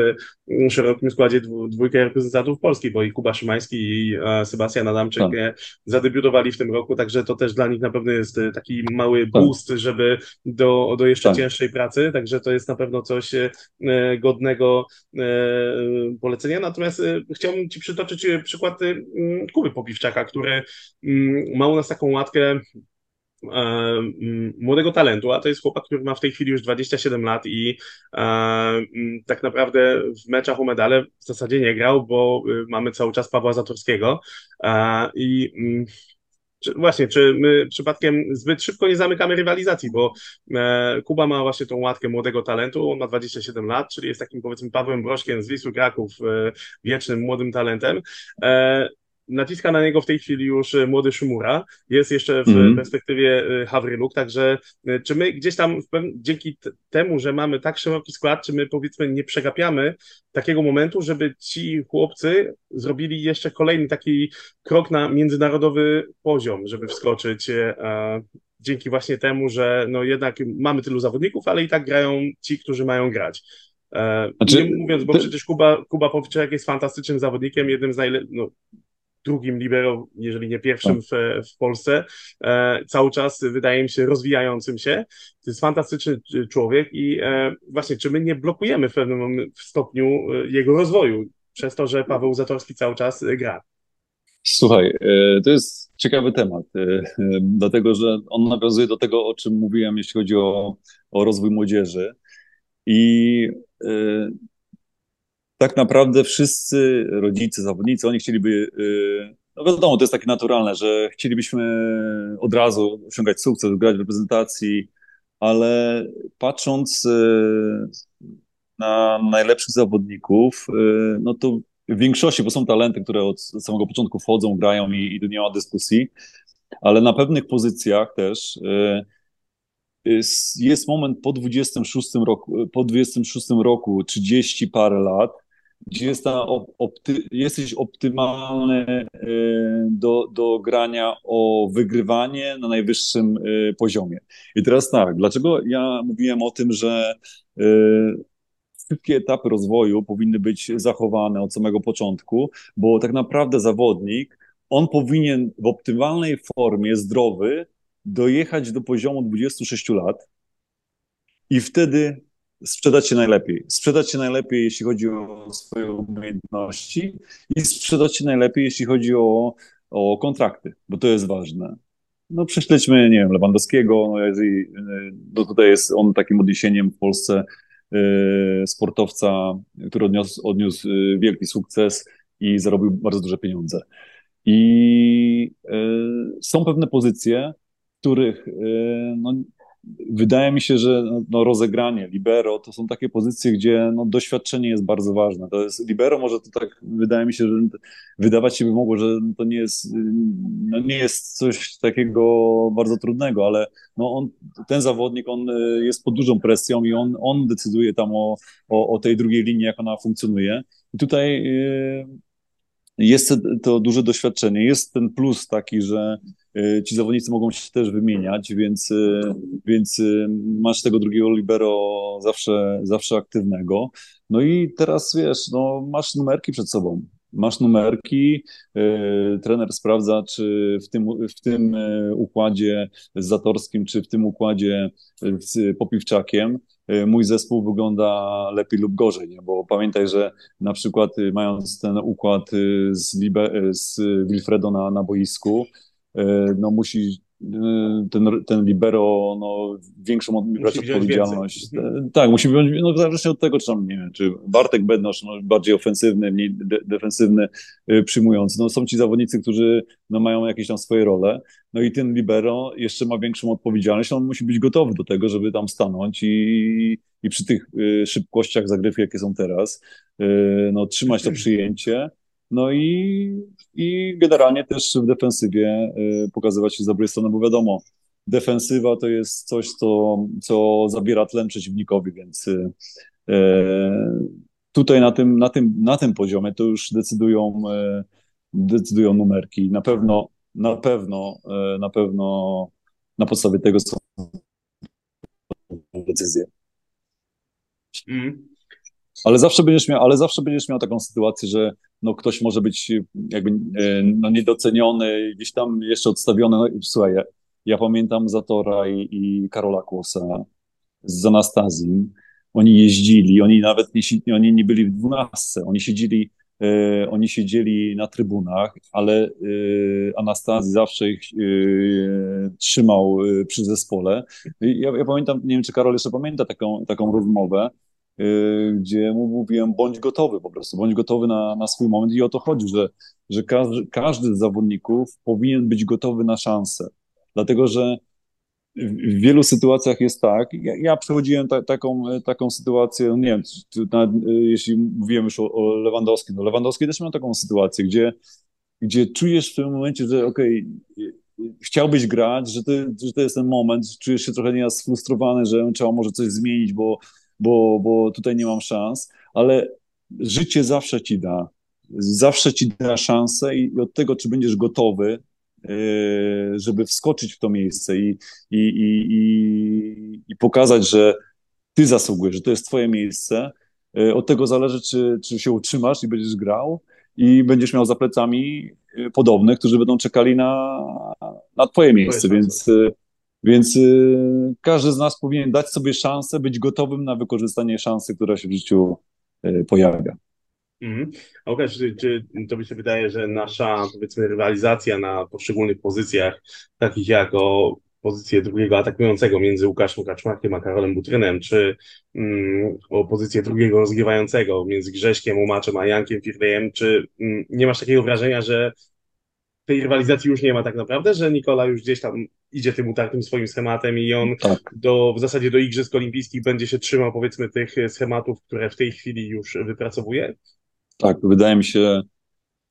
mm, szerokim składzie dwójkę reprezentantów Polski, bo i Kuba Szymański i Sebastian Adamczyk tak. E, zadebiutowali w tym roku, także to też dla nich na pewno jest e, taki mały tak. boost, żeby do, do jeszcze tak. cięższej pracy, także to jest na pewno coś e, godnego polecenia. Natomiast chciałbym Ci przytoczyć przykład Kuby Popiwczaka, który ma u nas taką łatkę e, młodego talentu, a to jest chłopak, który ma w tej chwili już 27 lat i e, tak naprawdę w meczach o medale w zasadzie nie grał, bo mamy cały czas Pawła Zatorskiego e, i czy, właśnie, czy my przypadkiem zbyt szybko nie zamykamy rywalizacji, bo e, Kuba ma właśnie tą łatkę młodego talentu, on ma 27 lat, czyli jest takim powiedzmy Pawłem Broszkiem z Wisły Kraków, e, wiecznym młodym talentem. E, naciska na niego w tej chwili już e, młody Szumura, jest jeszcze w mm. perspektywie e, Hawryluk, także e, czy my gdzieś tam dzięki temu, że mamy tak szeroki skład, czy my powiedzmy nie przegapiamy takiego momentu, żeby ci chłopcy zrobili jeszcze kolejny taki krok na międzynarodowy poziom, żeby wskoczyć dzięki właśnie temu, że no jednak mamy tylu zawodników, ale i tak grają ci, którzy mają grać. Znaczy, nie mówiąc, bo przecież Kuba, Kuba Powczek jest fantastycznym zawodnikiem, jednym z najlepszych, no, drugim libero, jeżeli nie pierwszym w, w Polsce, e, cały czas wydaje mi się rozwijającym się. To jest fantastyczny człowiek i e, właśnie, czy my nie blokujemy w pewnym stopniu e, jego rozwoju przez to, że Paweł Zatorski cały czas gra? Słuchaj, to jest ciekawy temat, dlatego że on nawiązuje do tego, o czym mówiłem, jeśli chodzi o, o rozwój młodzieży. I tak naprawdę wszyscy rodzice, zawodnicy, oni chcieliby, y, no wiadomo, to jest takie naturalne, że chcielibyśmy od razu osiągać sukces, grać w reprezentacji, ale patrząc y, na najlepszych zawodników, y, no to w większości, bo są talenty, które od samego początku wchodzą, grają i, i nie ma dyskusji, ale na pewnych pozycjach też jest moment po 26 roku, po 26 roku, 30 parę lat, gdzie jest ta opty, jesteś optymalny e, do, do grania o wygrywanie na najwyższym e, poziomie. I teraz tak, dlaczego ja mówiłem o tym, że e, wszystkie etapy rozwoju powinny być zachowane od samego początku, bo tak naprawdę zawodnik, on powinien w optymalnej formie, zdrowy, dojechać do poziomu 26 lat i wtedy sprzedać się najlepiej. Sprzedać się najlepiej, jeśli chodzi o swoje umiejętności i sprzedać się najlepiej, jeśli chodzi o, o kontrakty, bo to jest ważne. No prześledźmy, nie wiem, Lewandowskiego, no jeżeli, no tutaj jest on takim odniesieniem w Polsce y, sportowca, który odniósł, odniósł y, wielki sukces i zarobił bardzo duże pieniądze. I y, są pewne pozycje, których no, wydaje mi się, że no, rozegranie, libero to są takie pozycje, gdzie no, doświadczenie jest bardzo ważne. To jest, libero może to tak, wydaje mi się, że wydawać się by mogło, że to nie jest, no, nie jest coś takiego bardzo trudnego, ale no, on, ten zawodnik, on y, jest pod dużą presją i on, on decyduje tam o, o, o tej drugiej linii, jak ona funkcjonuje. I tutaj yy, jest to duże doświadczenie. Jest ten plus taki, że y, ci zawodnicy mogą się też wymieniać, więc, y, więc y, masz tego drugiego libero zawsze, zawsze aktywnego. No i teraz wiesz, no, masz numerki przed sobą. Masz numerki, trener sprawdza, czy w tym, w tym układzie z Zatorskim, czy w tym układzie z Popiwczakiem mój zespół wygląda lepiej lub gorzej, nie? bo pamiętaj, że na przykład y, mając ten układ y, z, Libe, z Wilfredo na, na boisku, no musi ten, ten libero no, większą brać odpowiedzialność. Tak, musi być, no zależnie od tego, czy tam, nie wiem, czy Bartek Bednosz no, bardziej ofensywny, mniej de defensywny, y, przyjmujący. No są ci zawodnicy, którzy no, mają jakieś tam swoje role, no i ten libero jeszcze ma większą odpowiedzialność, on musi być gotowy do tego, żeby tam stanąć i, i przy tych y, szybkościach zagrywki, jakie są teraz, y, no trzymać to przyjęcie, no i, i generalnie też w defensywie y, pokazywać się z dobrej strony, bo wiadomo, defensywa to jest coś, co, co zabiera tlen przeciwnikowi, więc y, tutaj na tym, na, tym, na tym poziomie to już decydują, y, decydują numerki. Na pewno, na pewno, na pewno na podstawie tego są decyzje. Mm. Ale zawsze będziesz miał, ale zawsze będziesz miał taką sytuację, że no ktoś może być jakby e, no, niedoceniony, gdzieś tam jeszcze odstawiony. No, słuchaj, ja, ja pamiętam Zatora i, i Karola Kłosa z Anastazji. Oni jeździli, oni nawet nie, oni nie byli w dwunastce, oni siedzieli e, oni siedzieli na trybunach, ale e, Anastazji zawsze ich e, trzymał e, przy zespole. Ja, ja, pamiętam, nie wiem, czy Karol jeszcze pamięta taką, taką rozmowę, gdzie mu mówiłem, bądź gotowy po prostu, bądź gotowy na, na swój moment. I o to chodzi, że, że każdy, każdy z zawodników powinien być gotowy na szansę, dlatego że w wielu sytuacjach jest tak, ja, ja przechodziłem ta, taką, taką sytuację, no nie wiem, nawet, y, jeśli mówiłem już o, o Lewandowskim, no Lewandowski też miał taką sytuację, gdzie, gdzie czujesz w tym momencie, że okej, okay, chciałbyś grać, że to, że to jest ten moment, czujesz się trochę nieraz sfrustrowany, że trzeba może coś zmienić, bo bo, bo tutaj nie mam szans, ale życie zawsze ci da. Zawsze ci da szansę i od tego, czy będziesz gotowy, e, żeby wskoczyć w to miejsce i, i, i, i, i pokazać, że ty zasługujesz, że to jest twoje miejsce. E, od tego zależy, czy, czy się utrzymasz i będziesz grał i będziesz miał za plecami e, podobnych, którzy będą czekali na, na twoje miejsce, więc więc y, każdy z nas powinien dać sobie szansę, być gotowym na wykorzystanie szansy, która się w życiu y, pojawia. Mhm. Łukasz, czy, czy tobie się wydaje, że nasza, powiedzmy, rywalizacja na poszczególnych pozycjach, takich jak o pozycję drugiego atakującego między Łukaszem Kaczmarkiem a Karolem Butrynem, czy mm, o pozycję drugiego rozgrywającego między Grześkiem, Umaczem a Jankiem Firdejem, czy mm, nie masz takiego wrażenia, że tej rywalizacji już nie ma tak naprawdę, że Nikola już gdzieś tam idzie tym utartym swoim schematem i on tak. do, w zasadzie do Igrzysk Olimpijskich będzie się trzymał powiedzmy tych schematów, które w tej chwili już wypracowuje? Tak, wydaje mi się,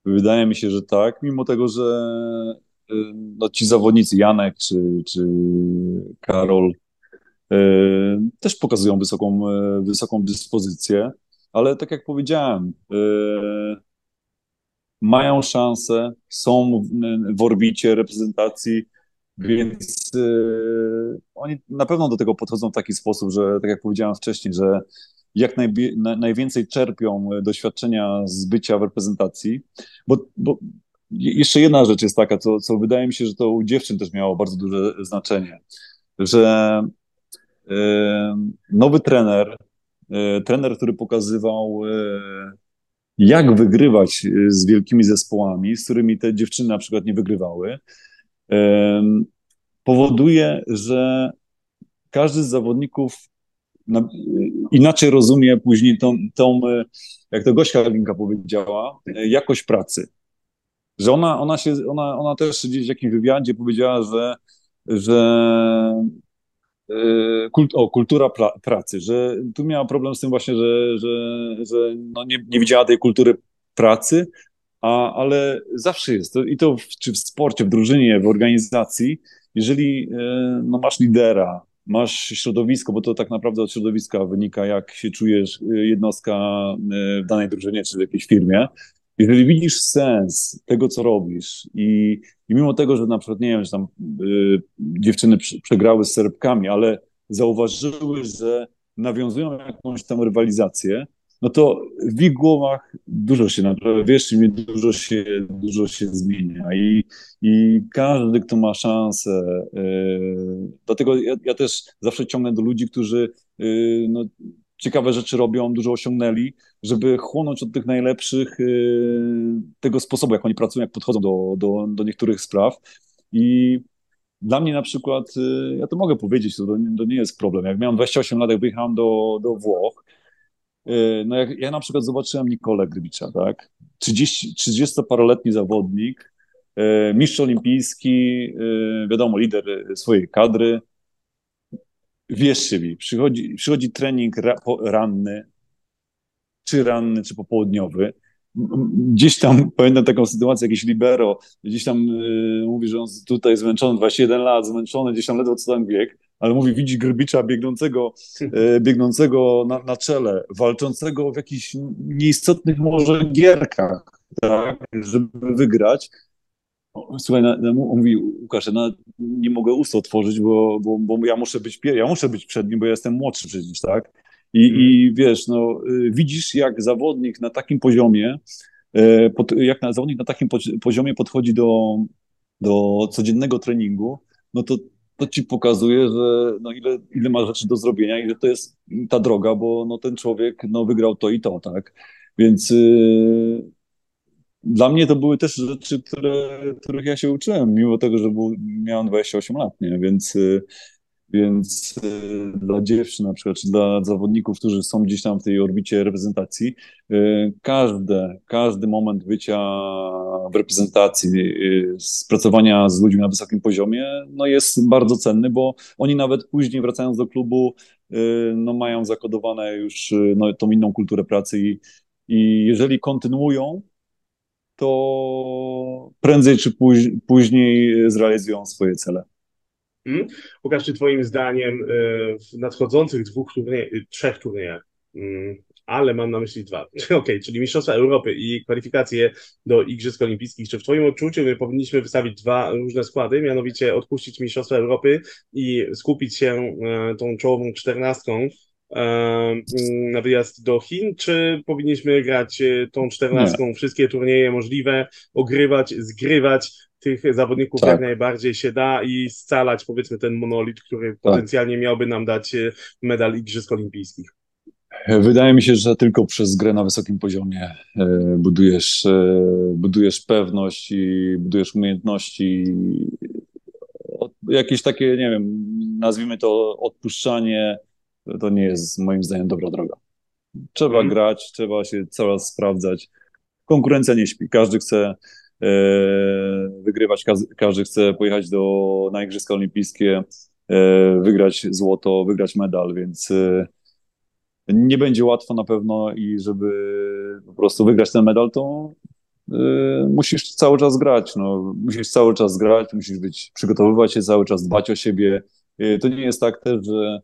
wydaje mi się, że tak, mimo tego, że y, no, ci zawodnicy, Janek czy, czy Karol, y, też pokazują wysoką, y, wysoką dyspozycję, ale tak jak powiedziałem, mają szansę, są w orbicie reprezentacji, więc yy, oni na pewno do tego podchodzą w taki sposób, że tak jak powiedziałem wcześniej, że jak na, najwięcej czerpią doświadczenia z bycia w reprezentacji, bo, bo jeszcze jedna rzecz jest taka, co, co wydaje mi się, że to u dziewczyn też miało bardzo duże znaczenie, że yy, nowy trener, yy, trener, który pokazywał jak wygrywać y, z wielkimi zespołami, z którymi te dziewczyny na przykład nie wygrywały, powoduje, że każdy z zawodników inaczej rozumie później tą, tą jak to Gośka Linka powiedziała, jakość pracy. Że ona, ona, się, ona, ona też gdzieś w jakimś wywiadzie powiedziała, że, że kult, o, kultura pra, pracy, że tu miała problem z tym właśnie, że, że, że no nie, nie widziała tej kultury pracy, a, ale zawsze jest to, i to w, czy w sporcie, w drużynie, w organizacji, jeżeli no, masz lidera, masz środowisko, bo to tak naprawdę od środowiska wynika, jak się czujesz jednostka w danej drużynie czy w jakiejś firmie, jeżeli widzisz sens tego, co robisz i, i mimo tego, że na przykład, nie wiem, że tam y, dziewczyny przegrały z Serbkami, ale zauważyły, że nawiązują jakąś tam rywalizację, no to w ich głowach dużo się, naprawdę, wiesz, dużo się, dużo się zmienia i, i każdy, kto ma szansę, yy, dlatego ja, ja, też zawsze ciągnę do ludzi, którzy yy, no, ciekawe rzeczy robią, dużo osiągnęli, żeby chłonąć od tych najlepszych y, tego sposobu, jak oni pracują, jak podchodzą do, do, do niektórych spraw. I dla mnie na przykład, y, ja to mogę powiedzieć, to, to nie jest problem. Jak miałem 28 lat, jak wyjechałem do, do Włoch, y, no jak ja na przykład zobaczyłem Nikolę Grybicza, tak? 30, 30-paroletni zawodnik, mistrz olimpijski, wiadomo, lider swojej kadry, wierzcie mi, przychodzi, przychodzi trening ra, po, ranny, czy ranny, czy popołudniowy. Gdzieś tam, pamiętam taką sytuację, jakiś libero, gdzieś tam y, mówi, że on tutaj zmęczony, 21 lat, zmęczony, gdzieś tam ledwo co tam bieg, ale mówi, widzi Grbicza biegnącego, y, biegnącego na, na czele, walczącego w jakichś nieistotnych może gierkach, tak, żeby wygrać. Słuchaj, na, na, on mówi, Łukasz, ja nie mogę ust otworzyć, bo, bo, bo ja muszę być ja muszę być przed nim, bo ja jestem młodszy przecież, tak? I, mm. i wiesz, no, y, widzisz, jak zawodnik na takim poziomie, y, pod, jak na, zawodnik na takim poziomie podchodzi do, do codziennego treningu, no to, to ci pokazuje, że no ile, ile ma rzeczy do zrobienia i że to jest ta droga, bo no, ten człowiek no, wygrał to i to, tak? Więc yy, dla mnie to były też rzeczy, które, których ja się uczyłem, mimo tego, że był, miałem 28 lat, nie? Więc, y, więc y, dla dziewczyn na przykład, czy dla zawodników, którzy są gdzieś tam w tej orbicie reprezentacji, y, każde, każdy moment bycia w reprezentacji, spracowania z ludźmi na wysokim poziomie, no jest bardzo cenny, bo oni nawet później wracając do klubu, no mają zakodowane już no, tą inną kulturę pracy i, i jeżeli kontynuują to prędzej czy później zrealizują swoje cele. Hmm. Łukasz, czy twoim zdaniem e, w nadchodzących dwóch turniejach, trzech turniejach, hmm, ale mam na myśli dwa, okej, okay, czyli Mistrzostwa Europy i kwalifikacje do Igrzysk Olimpijskich, czy w twoim odczuciu my powinniśmy wystawić dwa różne składy, mianowicie odpuścić Mistrzostwa Europy i skupić się e, tą czołową czternastką na wyjazd do Chin, czy powinniśmy grać e, tą czternastką wszystkie turnieje możliwe, ogrywać, zgrywać tych zawodników tak. jak najbardziej się da i scalać powiedzmy ten monolit, który tak. potencjalnie miałby nam dać e, medal Igrzysk Olimpijskich? Wydaje mi się, że tylko przez grę na wysokim poziomie e, budujesz, budujesz pewność i budujesz umiejętności. Jakieś takie, nie wiem, nazwijmy to odpuszczanie to nie jest moim zdaniem dobra droga. Trzeba mm. grać, trzeba się coraz sprawdzać. Konkurencja nie śpi. Każdy chce e, wygrywać, każdy, chce pojechać do, na Igrzyska Olimpijskie, e, wygrać złoto, wygrać medal, więc e, nie będzie łatwo na pewno i żeby po prostu wygrać ten medal, to e, musisz cały czas grać. No, musisz cały czas grać, musisz być, przygotowywać się cały czas, dbać o siebie. E, to nie jest tak też, że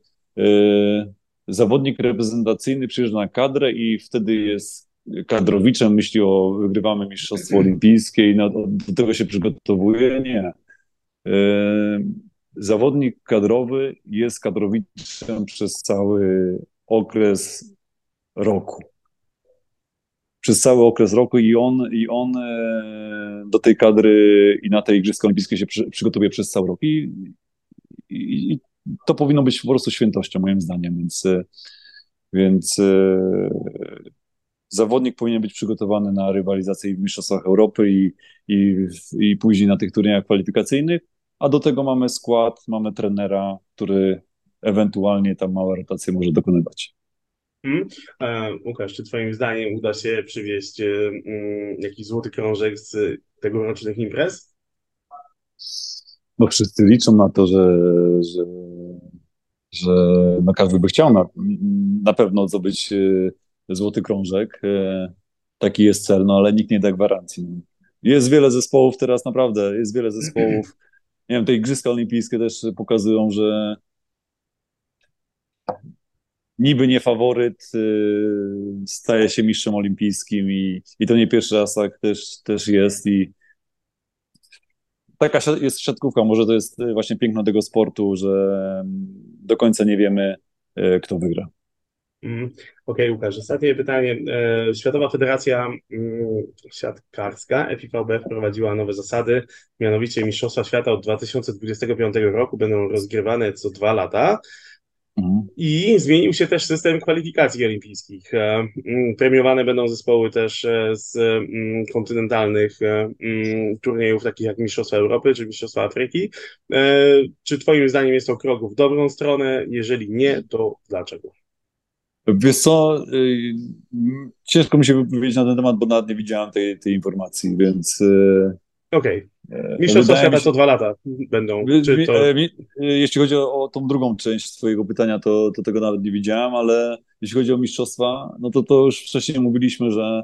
zawodnik reprezentacyjny przyjeżdża na kadrę i wtedy jest kadrowiczem, myśli o wygrywamy Mistrzostwo Olimpijskie i do tego się przygotowuje. Nie. E, zawodnik kadrowy jest kadrowiczem przez cały okres roku. Przez cały okres roku i on, i on e, do tej kadry i na te Igrzyska Olimpijskie się przygotowuje przez cały rok. I, i to powinno być po prostu świętością, moim zdaniem, więc, e, więc e, zawodnik powinien być przygotowany na rywalizację w Mistrzostwach Europy i, i, i później na tych turniejach kwalifikacyjnych, a do tego mamy skład, mamy trenera, który ewentualnie tam małe rotacje może dokonywać. Hmm. Łukasz, czy Twoim zdaniem uda się przywieźć mm, jakiś złoty krążek z tegorocznych imprez? No wszyscy liczą na to, że, że, że no każdy by chciał na, na pewno zdobyć złoty krążek. Taki jest cel, no ale nikt nie da gwarancji. No. Jest wiele zespołów teraz, naprawdę, jest wiele zespołów. Nie wiem, te Igrzyska Olimpijskie też pokazują, że niby nie faworyt y, staje się mistrzem olimpijskim i, i to nie pierwszy raz tak też, też jest i taka jest siatkówka, może to jest właśnie piękno tego sportu, że do końca nie wiemy, y, kto wygra. Mm. Okej, okay, Łukasz, ostatnie pytanie. E, Światowa Federacja mm, Siatkarska, FIVB, wprowadziła nowe zasady, mianowicie Mistrzostwa Świata od 2025 roku będą rozgrywane co dwa lata. Mhm. I zmienił się też system kwalifikacji olimpijskich. E, mm, premiowane będą zespoły też e, z kontynentalnych turniejów, takich jak Mistrzostwa Europy czy Mistrzostwa Afryki. Czy Twoim zdaniem jest to krok w dobrą stronę? Jeżeli nie, to dlaczego? Wiesz co, y, ciężko mi się wypowiedzieć na ten temat, bo nawet nie widziałem tej, tej informacji, więc... Okej. Okay. Mistrzostwa świata się... co dwa lata będą. Czy to... E, jeśli chodzi o, o tą drugą część twojego pytania, to, to tego nawet nie widziałem, ale jeśli chodzi o mistrzostwa, no to to już wcześniej mówiliśmy, że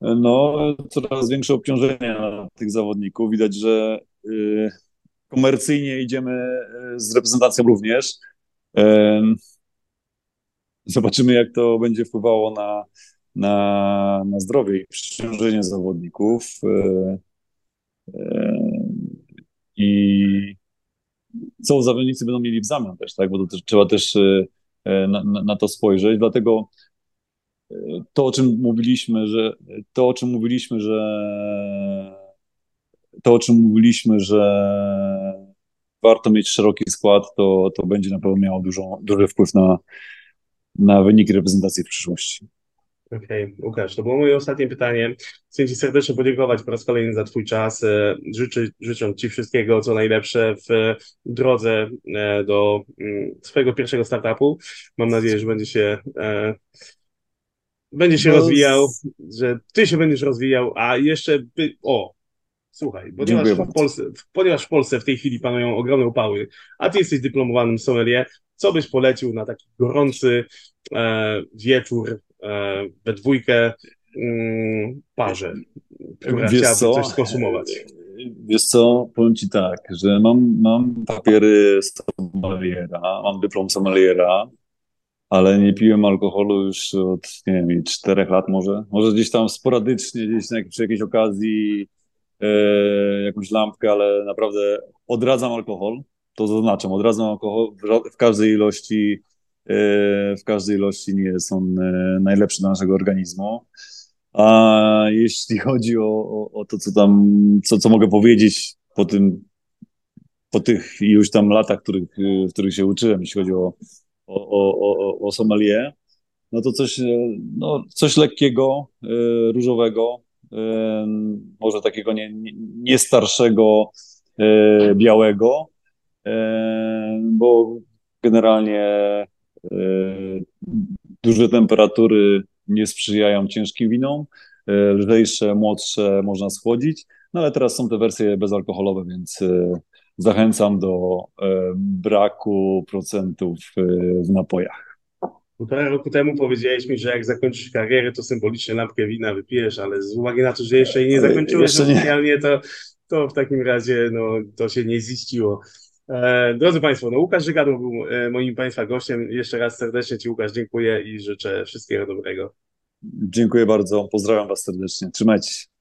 no, coraz większe obciążenie na tych zawodników. Widać, że y, komercyjnie idziemy z reprezentacją również. Y, Zobaczymy, jak to będzie wpływało na, na, na zdrowie i przeciążenie zawodników. E, e, I co zawodnicy będą mieli w zamian też, tak? Bo to też, trzeba też e, na, na, to spojrzeć. Dlatego to, o czym mówiliśmy, że to, o czym mówiliśmy, że to, o czym mówiliśmy, że warto mieć szeroki skład, to, to będzie na pewno miało dużą, duży wpływ na, na wyniki reprezentacji w przyszłości. Okej, okay, Łukasz, to było moje ostatnie pytanie. Chcę Ci serdecznie podziękować po raz kolejny za Twój czas. E, życzę, życzę Ci wszystkiego, co najlepsze w drodze e, do mm, swojego pierwszego startupu. Mam nadzieję, że będzie się e, będzie się no, rozwijał, że Ty się będziesz rozwijał, a jeszcze by, o, Słuchaj, ponieważ w, Polsce, ponieważ w Polsce w tej chwili panują ogromne upały, a ty jesteś dyplomowanym sommelier, co byś polecił na taki gorący e, wieczór we dwójkę mm, parze, która Wiesz chciałaby co? coś skonsumować? Wiesz co, powiem ci tak, że mam, mam papiery sommeliera, mam dyplom sommeliera, ale nie piłem alkoholu już od, nie wiem, czterech lat może. Może gdzieś tam sporadycznie, gdzieś na, przy jakiejś okazji e, jakąś lampkę, ale naprawdę odradzam alkohol to zaznaczam, od razu alkohol w każdej ilości, e, w każdej ilości nie jest on e, najlepszy dla naszego organizmu. A jeśli chodzi o, o, o to, co tam, co, co mogę powiedzieć po tym, po tych już tam latach, których, w których się uczyłem, jeśli chodzi o, o, o, o sommelier, no to coś, e, no, coś lekkiego, różowego, może takiego nie, nie, starszego, białego, bo generalnie e, duże temperatury nie sprzyjają ciężkim winom, e, lżejsze, młodsze można schłodzić, no ale teraz są te wersje bezalkoholowe, więc e, zachęcam do braku procentów w napojach. Półtora roku temu powiedziałeś mi, że jak zakończysz karierę, to symbolicznie lampkę wina wypijesz, ale z uwagi na to, że jeszcze jej nie zakończyłeś oficjalnie, to, to w takim razie no, to się nie ziściło. E, drodzy Państwo, no Łukasz Żygadło był e, moim Państwa gościem. Jeszcze raz serdecznie Ci Łukasz dziękuję i życzę wszystkiego dobrego. Dziękuję bardzo, pozdrawiam Was serdecznie. Trzymajcie się.